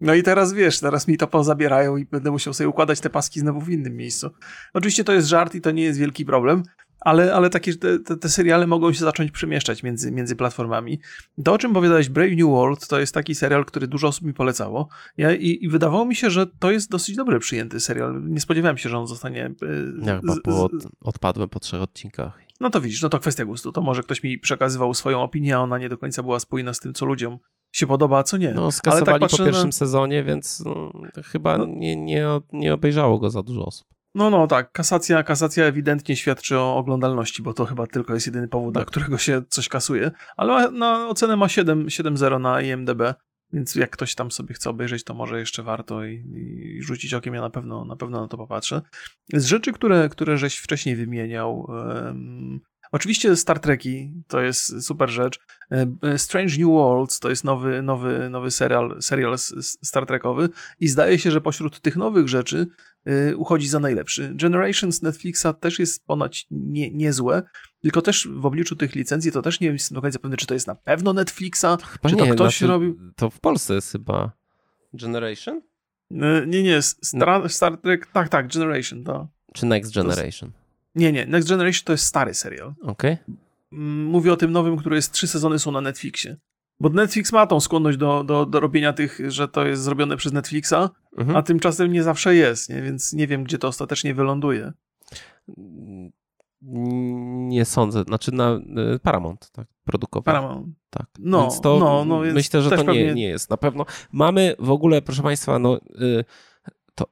No i teraz, wiesz, teraz mi to pozabierają i będę musiał sobie układać te paski znowu w innym miejscu. Oczywiście to jest żart i to nie jest wielki problem, ale, ale takie te, te, seriale mogą się zacząć przemieszczać między, między platformami. To, o czym powiedziałeś, Brave New World, to jest taki serial, który dużo osób mi polecało. Ja, i, I wydawało mi się, że to jest dosyć dobry przyjęty serial. Nie spodziewałem się, że on zostanie. Ja chyba po, odpadłem po trzech odcinkach. No to widzisz, no to kwestia gustu. To może ktoś mi przekazywał swoją opinię, a ona nie do końca była spójna z tym, co ludziom się podoba, a co nie. No, skasowali tak po pierwszym na... sezonie, więc no, chyba no. nie, nie, nie obejrzało go za dużo osób. No, no, tak. Kasacja, kasacja ewidentnie świadczy o oglądalności, bo to chyba tylko jest jedyny powód, tak. dla którego się coś kasuje. Ale na ocenę ma 7,0 na IMDb, więc jak ktoś tam sobie chce obejrzeć, to może jeszcze warto i, i, rzucić okiem. Ja na pewno, na pewno na to popatrzę. Z rzeczy, które, które żeś wcześniej wymieniał, um, Oczywiście Star Treki to jest super rzecz. E, Strange New Worlds to jest nowy, nowy, nowy serial, serial Star Trekowy i zdaje się, że pośród tych nowych rzeczy uchodzi za najlepszy. Generations Netflixa też jest ponoć nie, niezłe, tylko też w obliczu tych licencji to też nie jestem do końca pewny, czy to jest na pewno Netflixa, chyba czy to nie, ktoś znaczy, robił. To w Polsce jest chyba Generation? Y, nie, nie, Star, no. Star Trek, tak, tak, Generation, to. Czy Next Generation? nie, nie, Next Generation to jest stary serial. Okej. Okay. Mm, mówię o tym nowym, który jest trzy sezony są na Netflixie. Bo Netflix ma tą skłonność do, do, do robienia tych, że to jest zrobione przez Netflixa, Mhm. a tymczasem nie zawsze jest, nie? więc nie wiem, gdzie to ostatecznie wyląduje. Nie sądzę, znaczy na y, Paramount, tak, produkował. Paramount. Tak. No, Więc to no, no, więc myślę, że to nie, pewnie- nie jest na pewno. Mamy w ogóle, proszę Państwa, no, y, to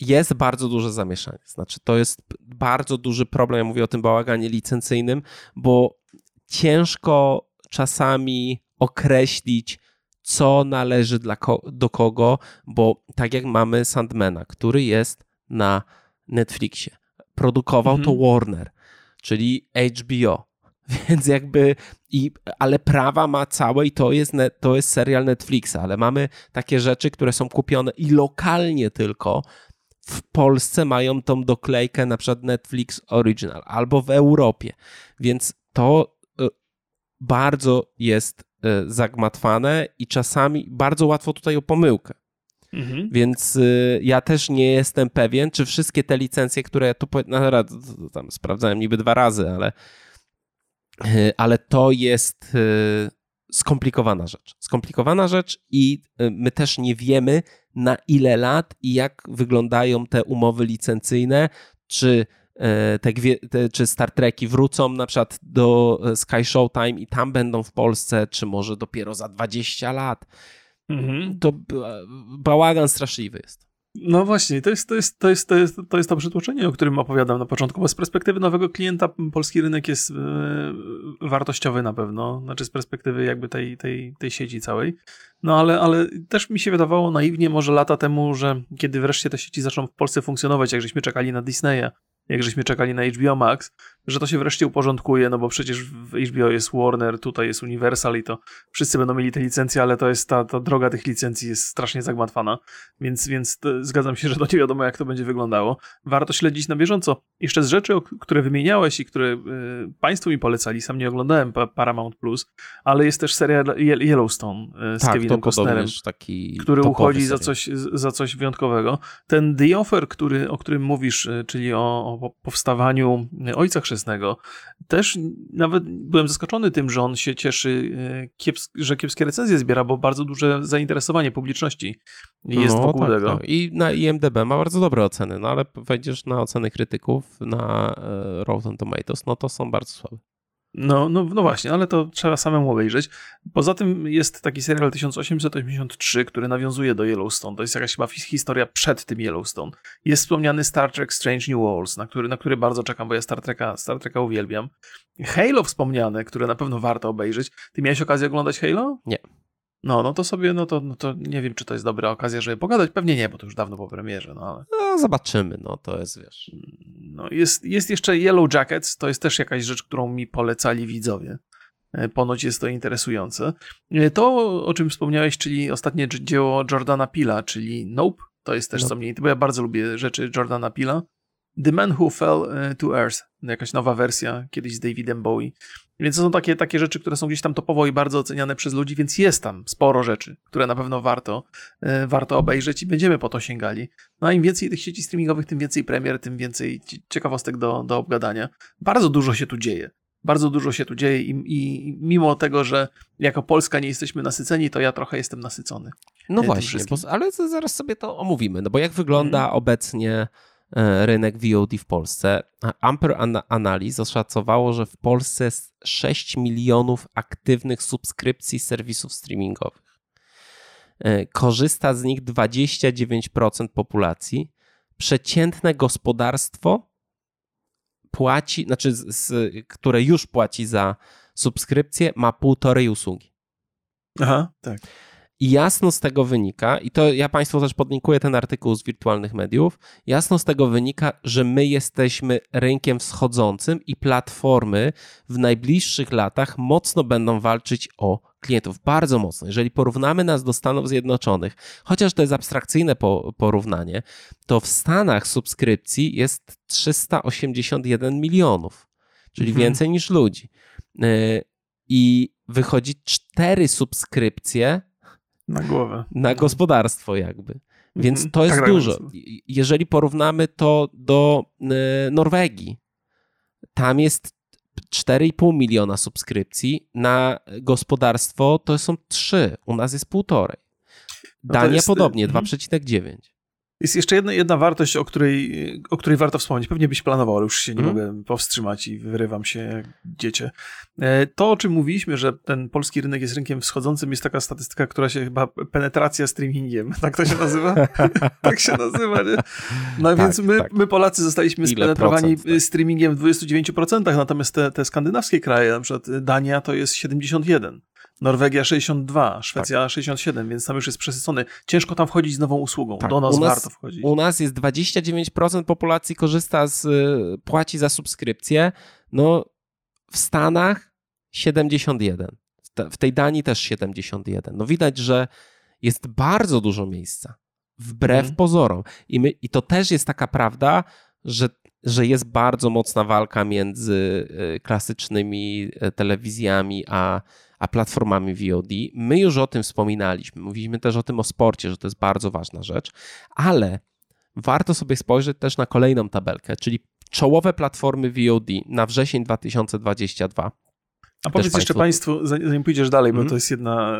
jest bardzo duże zamieszanie. Znaczy, to jest bardzo duży problem. Ja mówię o tym bałaganie licencyjnym, bo ciężko czasami określić, co należy dla ko- do kogo, bo tak jak mamy Sandmana, który jest na Netflixie, produkował Mhm. to Warner, czyli HBO. Więc jakby, i, ale prawa ma całe i to jest, to jest serial Netflixa, ale mamy takie rzeczy, które są kupione i lokalnie tylko w Polsce mają tą doklejkę na przykład Netflix Original albo w Europie. Więc to bardzo jest y, zagmatwane i czasami bardzo łatwo tutaj o pomyłkę. Mhm. Więc y, ja też nie jestem pewien, czy wszystkie te licencje, które tu powie- no, tam sprawdzałem niby dwa razy, ale, y, ale to jest y, skomplikowana rzecz. Skomplikowana rzecz i my też nie wiemy na ile lat i jak wyglądają te umowy licencyjne, czy e, te, gwie- te, czy Star Treki wrócą na przykład do e, Sky Showtime i tam będą w Polsce, czy może dopiero za 20 lat. Mhm. To b- bałagan straszliwy jest. No właśnie, to jest to, jest, to, jest, to, jest, to jest to przytłoczenie, o którym opowiadam na początku, bo z perspektywy nowego klienta polski rynek jest e, wartościowy na pewno, znaczy z perspektywy jakby tej, tej, tej sieci całej. No ale, ale też mi się wydawało naiwnie może lata temu, że kiedy wreszcie te sieci zaczną w Polsce funkcjonować, jak żeśmy czekali na Disneya, jak żeśmy czekali na HBO Max, że to się wreszcie uporządkuje, no bo przecież w HBO jest Warner, tutaj jest Universal i to wszyscy będą mieli te licencje, ale to jest ta, ta droga tych licencji jest strasznie zagmatwana. Więc, więc to, zgadzam się, że to nie wiadomo, jak to będzie wyglądało. Warto śledzić na bieżąco. Jeszcze z rzeczy, które wymieniałeś i które y, Państwo mi polecali, sam nie oglądałem pa, Paramount Plus, ale jest też seria Ye- Yellowstone y, z tak, Kevinem Costnerem który uchodzi za coś, za coś wyjątkowego. Ten The Offer, który, o którym mówisz, y, czyli o, o powstawaniu Ojca Chrzestnego, też nawet byłem zaskoczony tym, że on się cieszy, y, kieps że kiepskie recenzje zbiera, bo bardzo duże zainteresowanie publiczności jest no, wokół tak, tego. tak. I na IMDB ma bardzo dobre oceny, no ale wejdziesz na oceny krytyków na e, Rotten Tomatoes, no to są bardzo słabe. No, no, no właśnie, ale to trzeba samemu obejrzeć. Poza tym jest taki serial 1883, który nawiązuje do Yellowstone. To jest jakaś chyba his- historia przed tym Yellowstone. Jest wspomniany Star Trek Strange New Worlds, na który, na który bardzo czekam, bo ja Star Treka, Star Treka uwielbiam. Halo wspomniane, które na pewno warto obejrzeć. Ty miałeś okazję oglądać Halo? Nie. No, no to sobie, no to, no to nie wiem, czy to jest dobra okazja, żeby pogadać. Pewnie nie, bo to już dawno po premierze, no ale... No zobaczymy, no to jest, wiesz... No, jest, jest jeszcze Yellow Jackets, to jest też jakaś rzecz, którą mi polecali widzowie. E, Ponoć jest to interesujące. E, To, o czym wspomniałeś, czyli ostatnie dzieło Jordana Pila, czyli Nope, to jest też Nope. co mnie, bo ja bardzo lubię rzeczy Jordana Pila. The Man Who Fell e, to Earth, jakaś nowa wersja, kiedyś z Davidem Bowie. Więc to są takie, takie rzeczy, które są gdzieś tam topowo i bardzo oceniane przez ludzi, więc jest tam sporo rzeczy, które na pewno warto, e, warto obejrzeć i będziemy po to sięgali. No a im więcej tych sieci streamingowych, tym więcej premier, tym więcej ci- ciekawostek do, do obgadania. Bardzo dużo się tu dzieje. Bardzo dużo się tu dzieje i, i mimo tego, że jako Polska nie jesteśmy nasyceni, to ja trochę jestem nasycony. No tym właśnie, bo, ale zaraz sobie to omówimy, no bo jak wygląda Mhm. obecnie e, rynek VOD w Polsce? Amper Ana- Analyz oszacowało, że w Polsce jest 6 milionów aktywnych subskrypcji serwisów streamingowych. E, Korzysta z nich 29% populacji. Przeciętne gospodarstwo płaci, znaczy, z, z, które już płaci za subskrypcję, ma półtorej usługi. Aha, tak. I jasno z tego wynika, i to ja Państwu też podlinkuję ten artykuł z wirtualnych mediów, jasno z tego wynika, że my jesteśmy rynkiem wschodzącym i platformy w najbliższych latach mocno będą walczyć o klientów. Bardzo mocno. Jeżeli porównamy nas do Stanów Zjednoczonych, chociaż to jest abstrakcyjne po, porównanie, to w Stanach subskrypcji jest 381 milionów, czyli Mhm. więcej niż ludzi. Yy, I wychodzi cztery subskrypcje Na głowę. na gospodarstwo jakby. Więc Mhm. to jest Tak, tak, dużo. I- Jeżeli porównamy to do e, Norwegii, tam jest 4,5 miliona subskrypcji, na gospodarstwo to są 3, u nas jest półtorej. No Dania jest, podobnie, mhm. 2,9. Jest jeszcze jedna, jedna wartość, o której, o której warto wspomnieć. Pewnie byś planował, ale już się nie Mhm. mogę powstrzymać i wyrywam się jak dziecię. E, To, o czym mówiliśmy, że ten polski rynek jest rynkiem wschodzącym, jest taka statystyka, która się chyba penetracja streamingiem, tak to się nazywa? tak się nazywa, nie? No Tak, więc my, tak. my Polacy zostaliśmy Ile spenetrowani procent, tak. streamingiem w 29%, natomiast te, te skandynawskie kraje, na przykład Dania to jest 71%. Norwegia 62, Szwecja 67, więc tam już jest przesycony. Ciężko tam wchodzić z nową usługą. Tak, Do nas, u nas- warto wchodzić. U nas jest 29% populacji korzysta z, y, płaci za subskrypcję. No, w Stanach 71. W te- W tej Danii też 71. No widać, że jest bardzo dużo miejsca. Wbrew Mhm. pozorom. I, my, I to też jest taka prawda, że, że jest bardzo mocna walka między y, klasycznymi y, telewizjami a, a platformami VOD. My już o tym wspominaliśmy. Mówiliśmy też o tym o sporcie, że to jest bardzo ważna rzecz, ale warto sobie spojrzeć też na kolejną tabelkę, czyli czołowe platformy VOD na wrzesień 2022. A powiedz jeszcze państwo- Państwu, zanim pójdziesz dalej, Mhm. bo to jest jedna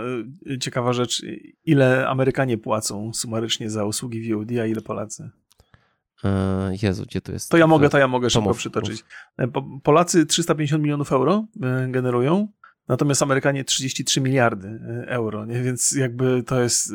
e, ciekawa rzecz, ile Amerykanie płacą sumarycznie za usługi VOD, a ile Polacy? E, Jezu, gdzie to jest? To ja mogę, to ja mogę szybko mów, przytoczyć. E, Po- Polacy 350 milionów euro e, generują, natomiast Amerykanie 33 miliardy e, euro, nie? więc jakby to jest...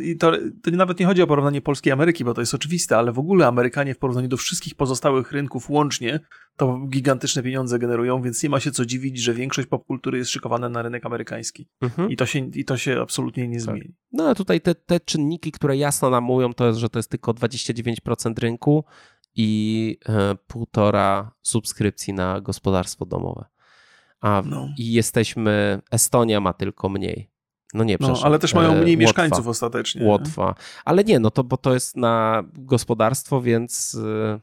I to, to nawet nie chodzi o porównanie Polski i Ameryki, bo to jest oczywiste, ale w ogóle Amerykanie w porównaniu do wszystkich pozostałych rynków łącznie to gigantyczne pieniądze generują, więc nie ma się co dziwić, że większość popkultury jest szykowana na rynek amerykański. Mhm. I to się, i to się absolutnie nie zmieni. No a tutaj te, te czynniki, które jasno nam mówią, to jest, że to jest tylko 29% rynku i e, półtora subskrypcji na gospodarstwo domowe. A No. i jesteśmy, Estonia ma tylko mniej. No nie, No, ale też mają e, mniej Łotwa. mieszkańców ostatecznie. nie? Łotwa. Ale nie, no to bo to jest na gospodarstwo, więc y,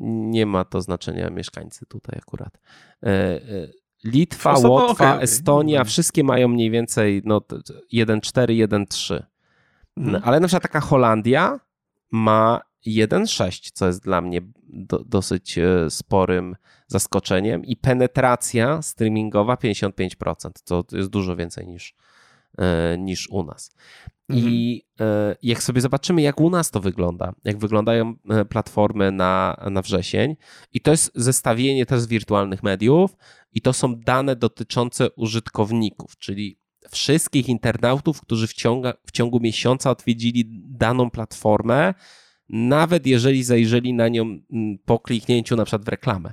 nie ma to znaczenia mieszkańcy tutaj akurat. E, e, Litwa, Ostatnio- Łotwa, okej. Estonia, wszystkie mają mniej więcej no, t- t- 1,4, 1,3. Mhm. Ale na przykład taka Holandia ma 1,6, co jest dla mnie do, dosyć e, sporym zaskoczeniem i penetracja streamingowa 55%, to jest dużo więcej niż, e, niż u nas. I e, jak sobie zobaczymy, jak u nas to wygląda, jak wyglądają platformy na, na wrzesień, i to jest zestawienie też z wirtualnych mediów, i to są dane dotyczące użytkowników, czyli wszystkich internautów, którzy w, ciąga, w ciągu miesiąca odwiedzili daną platformę, nawet jeżeli zajrzeli na nią mm, po kliknięciu na przykład w reklamę.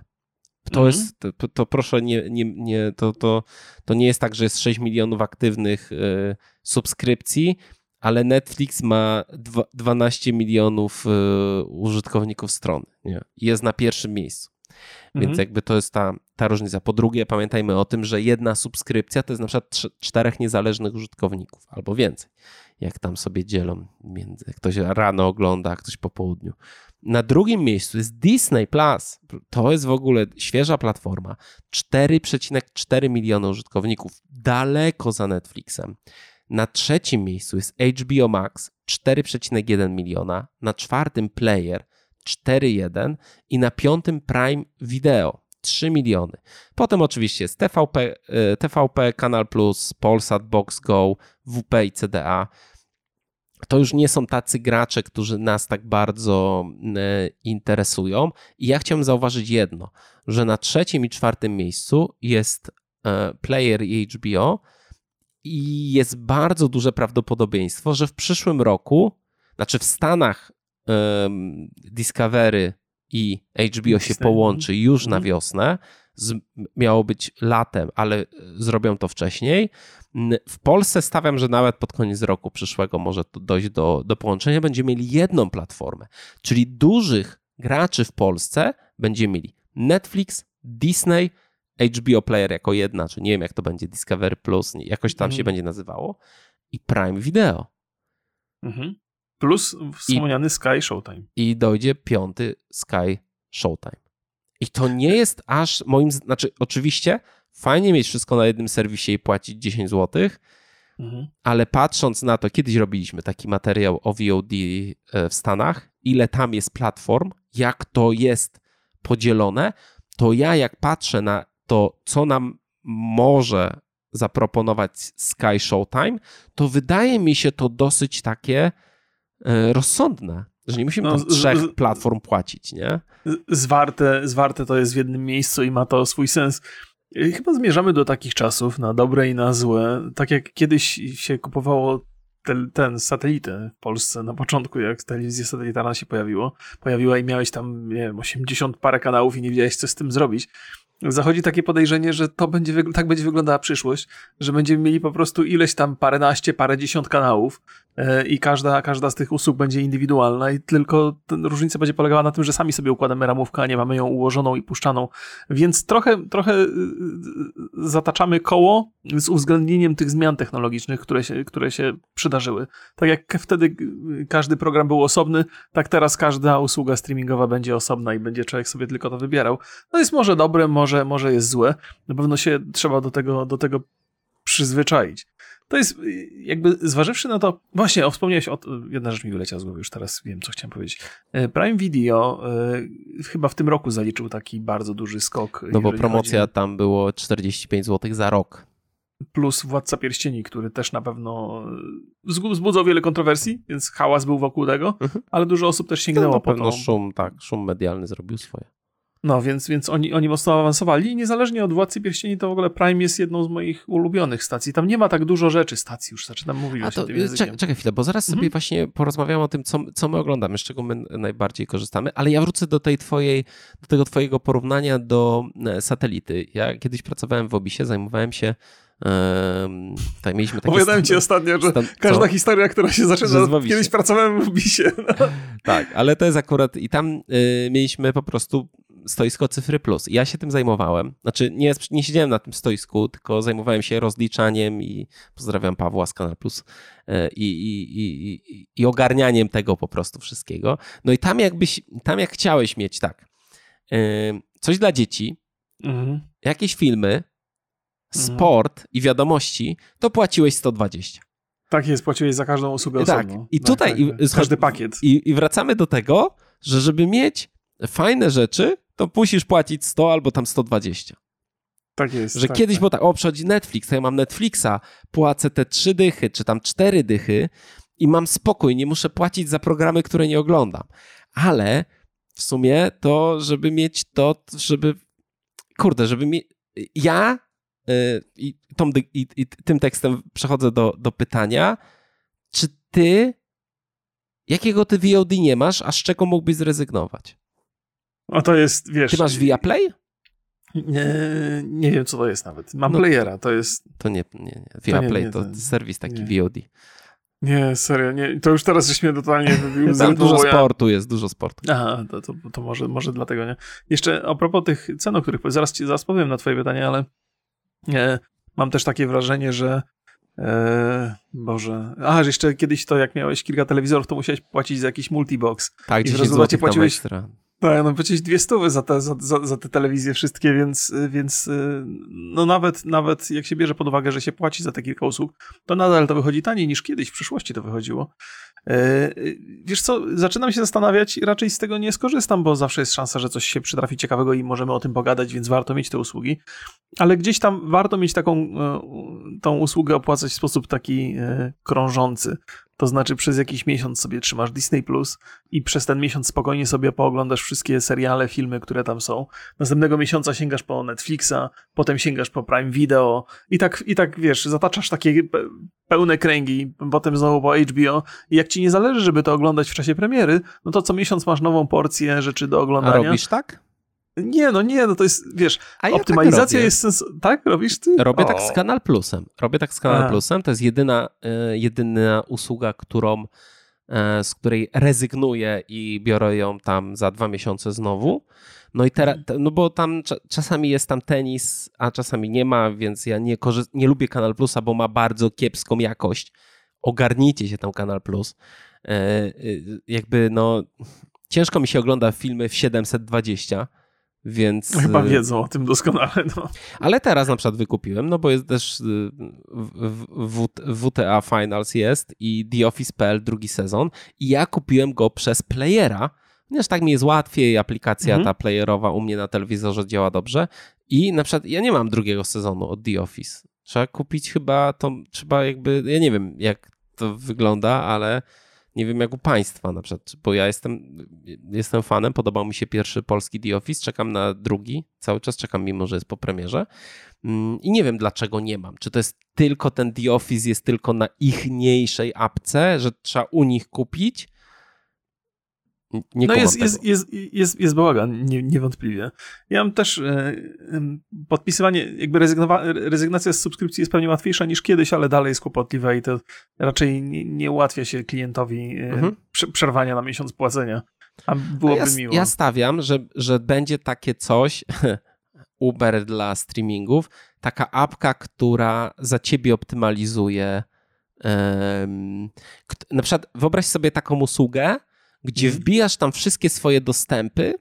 To Mhm. jest, to, to proszę, nie, nie, nie, to, to, to nie jest tak, że jest 6 milionów aktywnych y, subskrypcji, ale Netflix ma dwa, 12 milionów y, użytkowników strony. Nie? Jest na pierwszym miejscu. Więc Mhm. jakby to jest ta, ta różnica. Po drugie, pamiętajmy o tym, że jedna subskrypcja to jest na przykład trz- czterech niezależnych użytkowników albo więcej. Jak tam sobie dzielą między. Ktoś rano ogląda, a ktoś po południu. Na drugim miejscu jest Disney Plus. To jest w ogóle świeża platforma. 4,4 miliony użytkowników. Daleko za Netflixem. Na trzecim miejscu jest HBO Max 4,1 miliona. Na czwartym Player 4,1 i na piątym Prime Video 3 miliony. Potem oczywiście jest TVP, e, TVP Kanal Plus, Polsat, Box Go, WP i CDA. To już nie są tacy gracze, którzy nas tak bardzo e, interesują. I ja chciałem zauważyć jedno, że na trzecim i czwartym miejscu jest e, Player HBO i jest bardzo duże prawdopodobieństwo, że w przyszłym roku, znaczy w Stanach em, Discovery i HBO się połączy już na Mhm. wiosnę. Z, miało być latem, ale e, zrobią to wcześniej. W Polsce stawiam, że nawet pod koniec roku przyszłego może dojść do, do połączenia. Będziemy mieli jedną platformę, czyli dużych graczy w Polsce będziemy mieli Netflix, Disney, HBO Player jako jedna, czy nie wiem jak to będzie, Discovery Plus, jakoś tam się Mhm. będzie nazywało i Prime Video. Mhm. Plus wspomniany Sky Showtime. i dojdzie piąty Sky Showtime. I to nie jest aż moim, znaczy oczywiście fajnie mieć wszystko na jednym serwisie i płacić 10 zł, Mhm. ale patrząc na to, kiedyś robiliśmy taki materiał o VOD e, w Stanach, ile tam jest platform, jak to jest podzielone, to ja jak patrzę na to, co nam może zaproponować Sky Showtime, to wydaje mi się to dosyć takie rozsądne, że nie musimy no, tam trzech z, platform płacić, nie? Zwarte, zwarte to jest w jednym miejscu i ma to swój sens. Chyba zmierzamy do takich czasów, na dobre i na złe. Tak jak kiedyś się kupowało ten, ten satelitę w Polsce na początku, jak telewizja satelitarna się pojawiło, pojawiła i miałeś tam, nie wiem, 80 parę kanałów i nie wiedziałeś, co z tym zrobić zachodzi takie podejrzenie, że to będzie, tak będzie wyglądała przyszłość, że będziemy mieli po prostu ileś tam paręnaście, parędziesiąt kanałów e, i każda, każda z tych usług będzie indywidualna i tylko różnica będzie polegała na tym, że sami sobie układamy ramówkę, a nie mamy ją ułożoną i puszczaną. Więc trochę, trochę e, zataczamy koło z uwzględnieniem tych zmian technologicznych, które się, które się przydarzyły. Tak jak wtedy każdy program był osobny, tak teraz każda usługa streamingowa będzie osobna i będzie człowiek sobie tylko to wybierał. No jest może dobre, może, może jest złe. Na pewno się trzeba do tego, do tego przyzwyczaić. To jest jakby zważywszy na to, właśnie o, wspomniałeś o, jedna rzecz mi wyleciała z głowy, już teraz wiem, co chciałem powiedzieć. E, Prime Video y, chyba w tym roku zaliczył taki bardzo duży skok. No bo promocja chodzi... tam było 45 zł za rok. Plus Władca Pierścieni, który też na pewno wzbudzał wiele kontrowersji, więc hałas był wokół tego, mhm. ale dużo osób też sięgnęło no, po to. szum, tak, szum medialny zrobił swoje. No, więc, więc oni, oni mocno awansowali i niezależnie od Władcy Pierścieni to w ogóle Prime jest jedną z moich ulubionych stacji. Tam nie ma tak dużo rzeczy, stacji już zaczynam mówić A to, tym czekaj, czekaj chwilę, bo zaraz mhm. sobie właśnie porozmawiamy o tym, co, co my oglądamy, z czego my najbardziej korzystamy, ale ja wrócę do tej twojej, do tego twojego porównania do e, satelity. Ja kiedyś pracowałem w Obisie, zajmowałem się Um, tak, mieliśmy takie Opowiadałem ci ostatnio, że stan... każda Co? historia, która się zaczyna, kiedyś pracowałem w Obisie. No. Tak, ale to jest akurat i tam y, mieliśmy po prostu stoisko Cyfry Plus. Ja się tym zajmowałem. Znaczy, nie, nie siedziałem na tym stoisku, tylko zajmowałem się rozliczaniem i pozdrawiam Pawła z Kanal Plus e, i, i, i, i ogarnianiem tego po prostu wszystkiego. No i tam jakbyś, tam jak chciałeś mieć tak, e, coś dla dzieci, mhm. jakieś filmy, mhm. sport mhm. i wiadomości, to płaciłeś 120. Tak jest, płaciłeś za każdą usługę tak. osobno. I tak, tutaj tak, tak. każdy pakiet. I, I wracamy do tego, że żeby mieć fajne rzeczy, to musisz płacić 100 albo tam 120. Tak jest. Że tak, kiedyś tak. było tak, o, przychodzi Netflix, ja mam Netflixa, płacę te trzy dychy, czy tam cztery dychy i mam spokój, nie muszę płacić za programy, które nie oglądam. Ale w sumie to, żeby mieć to, żeby, kurde, żeby mieć, ja yy, i, tą, i, i tym tekstem przechodzę do, do pytania, czy ty, jakiego ty VOD nie masz, a z czego mógłbyś zrezygnować? No to jest, wiesz... Ty masz Viaplay? Nie, nie wiem, co to jest nawet. Mam no, playera, to jest... To nie, nie, nie. Viaplay to, nie, nie, to serwis taki nie. VOD. Nie, serio, nie. To już teraz żeś mnie totalnie wybił. Tam dużo sportu jest, dużo sportu. Aha, to, to, to, może, może dlatego, nie? Jeszcze a propos tych cen, o których zaraz, ci, zaraz powiem na twoje pytanie, ale nie, mam też takie wrażenie, że e, Boże. A, że jeszcze kiedyś to, jak miałeś kilka telewizorów, to musiałeś płacić za jakiś multibox. Tak, I w rezultacie płaciłeś... Ekstra. Tak, no przecież dwie stówy za te, za, za, za te telewizje wszystkie, więc, więc no nawet, nawet jak się bierze pod uwagę, że się płaci za te kilka usług, to nadal to wychodzi taniej niż kiedyś w przyszłości to wychodziło. E, wiesz co, zaczynam się zastanawiać, raczej z tego nie skorzystam, bo zawsze jest szansa, że coś się przytrafi ciekawego i możemy o tym pogadać, więc warto mieć te usługi, ale gdzieś tam warto mieć taką e, tą usługę opłacać w sposób taki e, krążący. To znaczy przez jakiś miesiąc sobie trzymasz Disney Plus i przez ten miesiąc spokojnie sobie pooglądasz wszystkie seriale, filmy, które tam są. Następnego miesiąca sięgasz po Netflixa, potem sięgasz po Prime Video i tak, i tak wiesz, zataczasz takie pełne kręgi, potem znowu po HBO i jak ci nie zależy, żeby to oglądać w czasie premiery, no to co miesiąc masz nową porcję rzeczy do oglądania. A robisz tak? Nie, no nie, no to jest, wiesz, ja tak optymalizacja tak jest sens... Tak? Robisz ty? Robię o. tak z Kanal Plusem. Robię tak z Kanal A. Plusem. To jest jedyna, y, jedyna usługa, którą, y, z której rezygnuję i biorę ją tam za dwa miesiące znowu. No i teraz, no bo tam czasami jest tam tenis, a czasami nie ma, więc ja nie, korzyst- nie lubię Kanal Plusa, bo ma bardzo kiepską jakość. Ogarnijcie się tam Kanal Plus. Y, jakby no, ciężko mi się ogląda filmy w 720 więc... No chyba y, wiedzą o tym doskonale. No. Ale teraz na przykład wykupiłem, no bo jest też y, WTA Finals jest i The Office.pl drugi sezon i ja kupiłem go przez playera, Ponieważ tak mi jest łatwiej, aplikacja Mhm. ta playerowa u mnie na telewizorze działa dobrze i na przykład ja nie mam drugiego sezonu od The Office. Trzeba kupić chyba to, trzeba jakby, ja nie wiem jak to wygląda, ale nie wiem jak u państwa na przykład, bo ja jestem, jestem fanem, podobał mi się pierwszy polski The Office, czekam na drugi, cały czas czekam mimo, że jest po premierze Mm, i nie wiem dlaczego nie mam. Czy to jest tylko ten The Office jest tylko na ichniejszej apce, że trzeba u nich kupić? Nie No jest, jest, jest, jest, jest bałagan, nie, niewątpliwie. Ja mam też e, em, podpisywanie, jakby rezygnacja z subskrypcji jest pewnie łatwiejsza niż kiedyś, ale dalej jest kłopotliwe i to raczej nie, nie ułatwia się klientowi e, Mhm. prze- przerwania na miesiąc płacenia. A No byłoby ja, miło. ja stawiam, że, że będzie takie coś, Uber dla streamingów, taka apka, która za ciebie optymalizuje. na przykład wyobraź sobie taką usługę, gdzie Mhm. wbijasz tam wszystkie swoje dostępy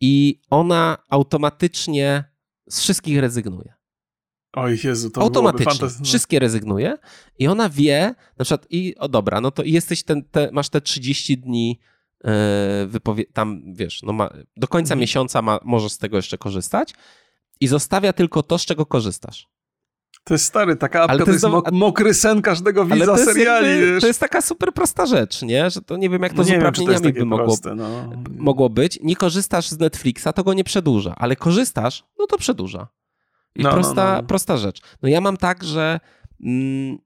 i ona automatycznie z wszystkich rezygnuje. Oj Jezu, to automatycznie. Wszystkie rezygnuje i ona wie, na przykład, i o dobra, no to jesteś ten, te, masz te 30 dni e, wypowie- tam wiesz, no ma, do końca Mhm. miesiąca ma, możesz z tego jeszcze korzystać i zostawia tylko to, z czego korzystasz. To jest stary, taka apka Ale to to jest jest mok- do- mokry sen każdego Ale widza to jest, seriali, wiesz. to jest taka super prosta rzecz, nie? Że to nie wiem, jak to No z wiem, to jest uprawnieniami by mogło, proste, no. mogło być. Nie korzystasz z Netflixa, to go nie przedłuża, ale korzystasz, no to przedłuża. I No, no, prosta, no. prosta rzecz. No ja mam tak, że mm,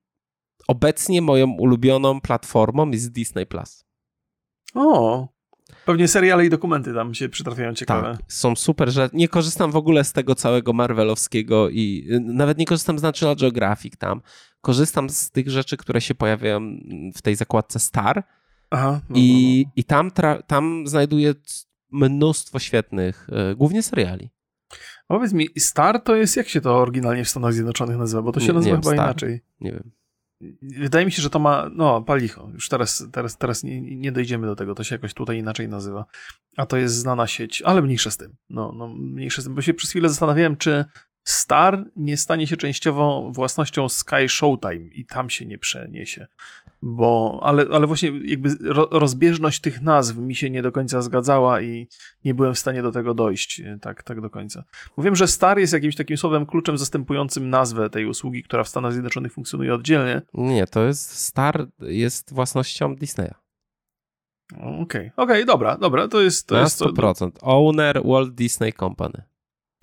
obecnie moją ulubioną platformą jest Disney Plus. O, pewnie seriale i dokumenty tam się przytrafiają ciekawe. Tak, są super, że nie korzystam w ogóle z tego całego Marvelowskiego i y, nawet nie korzystam z National Geographic tam. Korzystam z tych rzeczy, które się pojawiają w tej zakładce Star Aha, no, i, no, i tam, tra- tam znajduję mnóstwo świetnych, y, głównie seriali. no. Powiedz mi, Star to jest, jak się to oryginalnie w Stanach Zjednoczonych nazywa? Bo to się Nie- nie nazywa wiem, chyba Star. inaczej. Nie wiem. Wydaje mi się, że to ma, no, palicho. Już teraz, teraz, teraz nie, nie dojdziemy do tego, to się jakoś tutaj inaczej nazywa. A to jest znana sieć, ale mniejsze z tym. No, no mniejsze z tym, bo się przez chwilę zastanawiałem, czy Star nie stanie się częściowo własnością Sky Showtime i tam się nie przeniesie. Bo, ale, ale właśnie jakby ro, rozbieżność tych nazw mi się nie do końca zgadzała i nie byłem w stanie do tego dojść e, tak, tak do końca. Wiem, że Star jest jakimś takim słowem kluczem zastępującym nazwę tej usługi, która w Stanach Zjednoczonych funkcjonuje oddzielnie. Nie, to jest Star, jest własnością Disneya. Okej, okej, dobra, dobra, to jest to. Na jest to, 100%. Owner Walt Disney Company.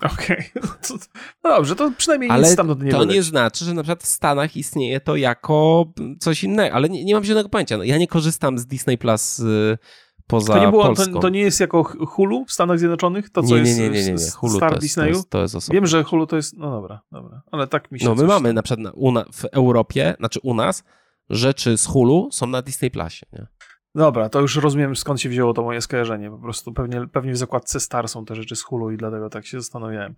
Okej, To- no dobrze, to przynajmniej Ale nic stamtąd nie to nie znaczy, że na przykład w Stanach istnieje to jako coś innego, ale nie, nie mam zielonego pojęcia. No, ja nie korzystam z Disney Plus y, poza To nie, było, Polską. to, to nie jest jako Hulu w Stanach Zjednoczonych? To, co nie, nie, jest nie, nie, nie, nie. Hulu Star to jest, to Disneyu? jest, to jest. Wiem, że Hulu to jest. No dobra, dobra. Ale tak mi się. No my mamy na przykład na, u na, w Europie, znaczy u nas, rzeczy z Hulu są na Disney Plusie. Nie? Dobra, to już rozumiem skąd się wzięło to moje skojarzenie. Po prostu pewnie, pewnie w zakładce Star są te rzeczy z Hulu i dlatego tak się zastanawiałem.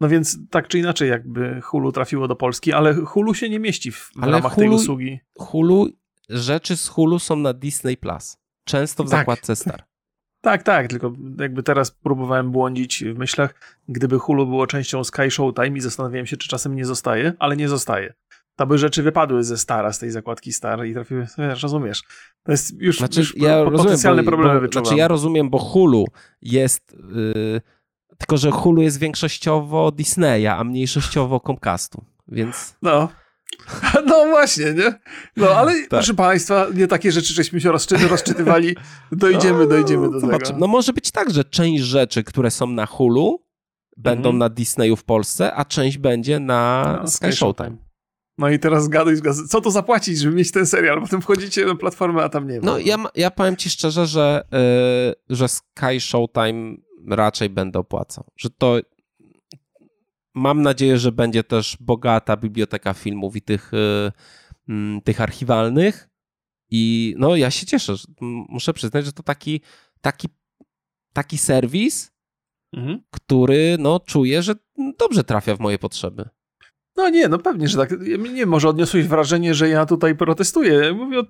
No więc tak czy inaczej, jakby Hulu trafiło do Polski, ale Hulu się nie mieści w, Ale ramach tej Hulu- usługi. Hulu, rzeczy z Hulu są na Disney Plus. Często w Tak. zakładce Star. Tak, tak, tylko jakby teraz próbowałem błądzić w myślach, gdyby Hulu było częścią Sky Showtime i zastanawiałem się, czy czasem nie zostaje, ale nie zostaje. To by rzeczy wypadły ze Stara, z tej zakładki Star i trafiły, wiesz, rozumiesz, to jest już, Znaczy, już ja po- rozumiem, potencjalne bo, problemy bo, wyczuwam. Znaczy, ja rozumiem, bo Hulu jest. Yy, tylko, że Hulu jest większościowo Disneya, a mniejszościowo Comcastu. Więc. No. No właśnie, nie? No ale Tak. proszę państwa, nie takie rzeczy, żeśmy się rozczy- rozczytywali. Dojdziemy, dojdziemy do Zobaczymy. tego. No może być tak, że część rzeczy, które są na Hulu, będą Mhm. na Disneyu w Polsce, a część będzie na No, Sky Showtime. No i teraz gaduj, zgaduj. co to zapłacić, żeby mieć ten serial? Potem wchodzicie na platformę, a tam nie ma. No ja, ja powiem ci szczerze, że, yy, że Sky Showtime raczej będę opłacał. Że to mam nadzieję, że będzie też bogata biblioteka filmów i tych, yy, mm, tych archiwalnych. I no ja się cieszę. Muszę przyznać, że to taki, taki, taki serwis, Mhm. który no czuję, że dobrze trafia w moje potrzeby. No nie, no pewnie, że tak. Nie, może odniosłeś wrażenie, że ja tutaj protestuję. Mówię, od,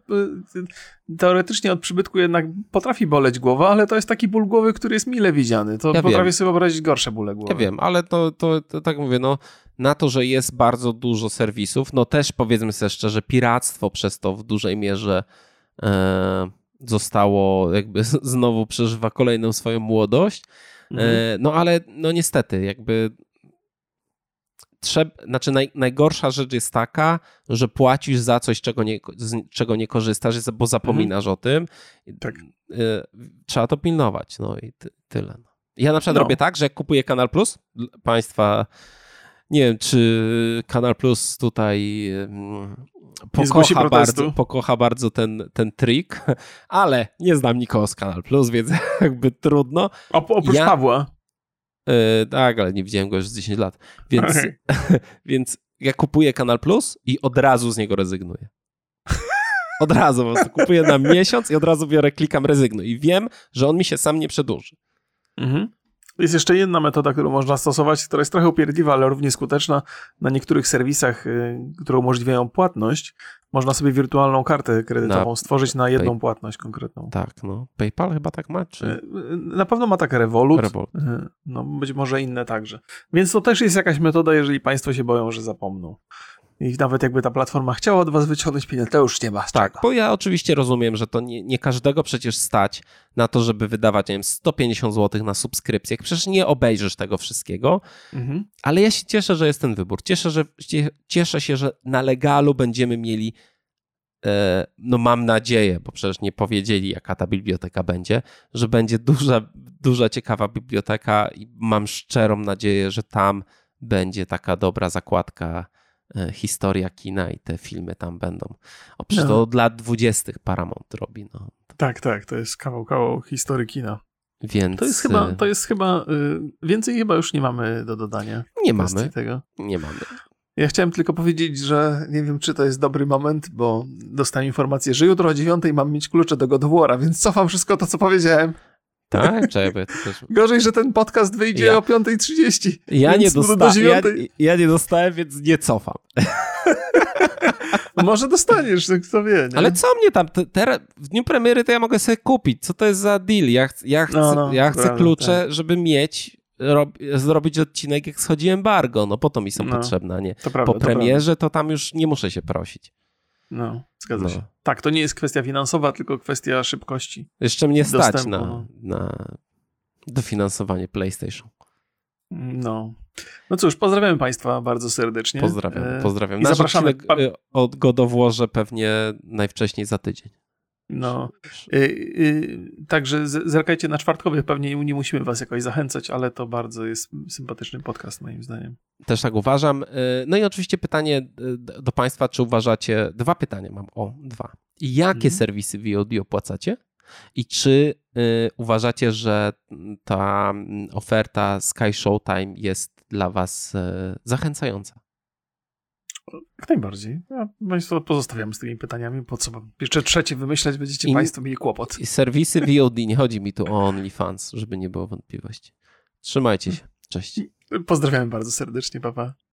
teoretycznie od przybytku jednak potrafi boleć głowa, ale to jest taki ból głowy, który jest mile widziany. To Ja potrafię wiem. sobie wyobrazić gorsze bóle głowy. Ja wiem, ale to, to, to tak mówię, no na to, że jest bardzo dużo serwisów, no też powiedzmy sobie szczerze, piractwo przez to w dużej mierze e, zostało, jakby znowu przeżywa kolejną swoją młodość. Mhm. E, No ale no niestety, jakby trzeba, znaczy naj, najgorsza rzecz jest taka, że płacisz za coś, czego nie, z czego nie korzystasz, bo zapominasz o tym. Tak. E, Trzeba to pilnować, no i ty, tyle. no. Ja na przykład No. robię tak, że jak kupuję Kanal Plus, dla państwa, nie wiem, czy Kanal Plus tutaj pokocha bardzo, pokocha bardzo ten, ten trik, ale nie znam nikogo z Kanal Plus, więc jakby trudno. Op- oprócz Ja- Pawła. E, tak, ale nie widziałem go już z 10 lat. Więc, więc ja kupuję Kanal Plus i od razu z niego rezygnuję. Od razu po prostu kupuję na miesiąc i od razu biorę, klikam rezygnuj. I wiem, że on mi się sam nie przedłuży. Mhm. Jest jeszcze jedna metoda, którą można stosować, która jest trochę upierdliwa, ale równie skuteczna. Na niektórych serwisach, y, które umożliwiają płatność, można sobie wirtualną kartę kredytową Na stworzyć na jedną Pay- płatność konkretną. Tak, no. PayPal chyba tak ma, Y, czy y, Na pewno ma takie Revolut, Revolut? y, no być może inne także. Więc to też jest jakaś metoda, jeżeli państwo się boją, że zapomną. I nawet jakby ta platforma chciała od was wyciągnąć pieniądze, to już nie ma Tak, czego. bo ja oczywiście rozumiem, że to nie, nie każdego przecież stać na to, żeby wydawać, nie wiem, 150 zł na subskrypcję. Przecież nie obejrzysz tego wszystkiego. Mhm. Ale ja się cieszę, że jest ten wybór. Cieszę, że, cie- cieszę się, że na legalu będziemy mieli, e, no mam nadzieję, bo przecież nie powiedzieli, jaka ta biblioteka będzie, że będzie duża, duża, ciekawa biblioteka i mam szczerą nadzieję, że tam będzie taka dobra zakładka historia kina i te filmy tam będą. O, przecież No. to od lat 20. Paramount robi, no. Tak, tak, to jest kawał, kawał historii kina. Więc To jest chyba, e, to jest chyba, y, więcej chyba już nie mamy do dodania. nie mamy, tego. nie mamy. Ja chciałem tylko powiedzieć, że nie wiem, czy to jest dobry moment, bo dostałem informację, że jutro o dziewiątej mam mieć klucze do God więc cofam wszystko to, co powiedziałem. Tak? Czekaj, to. Gorzej, że ten podcast wyjdzie Ja- o 5.30. Ja nie, do ja, ja nie dostałem, więc nie cofam. No Może dostaniesz, no kto wie. Nie? Ale co mnie tam, teraz, w dniu premiery to ja mogę sobie kupić. Co to jest za deal? Ja, ch- ja chcę, No, no, ja chcę klucze, żeby mieć, rob, zrobić odcinek, jak schodzi embargo. No po to mi są No, potrzebne, a nie. to prawda, Po to premierze to tam już nie muszę się prosić. No, zgadza No. się. Tak, to nie jest kwestia finansowa, tylko kwestia szybkości. Jeszcze mnie stać Dostępu, na, no. na dofinansowanie PlayStation. No. No cóż, pozdrawiamy Państwa bardzo serdecznie. Pozdrawiam, E, pozdrawiam. i Nasz zapraszamy. od God of Warze pewnie najwcześniej za tydzień. No. Y, y, także zerkajcie na czwartkowy, pewnie nie musimy was jakoś zachęcać, ale to bardzo jest sympatyczny podcast moim zdaniem. Też tak uważam. Y, No i oczywiście pytanie do Państwa, czy uważacie, dwa pytania mam, o, dwa. Jakie Mhm. serwisy VOD opłacacie? I czy y, uważacie, że ta mm, oferta Sky Showtime jest dla Was y, zachęcająca? Jak najbardziej. Ja Państwo pozostawiam z tymi pytaniami, po co wam jeszcze trzecie wymyślać, będziecie I- Państwo mieli kłopot. I serwisy VOD, nie chodzi mi tu o OnlyFans, żeby nie było wątpliwości. Trzymajcie się. Cześć. Pozdrawiam bardzo serdecznie, papa.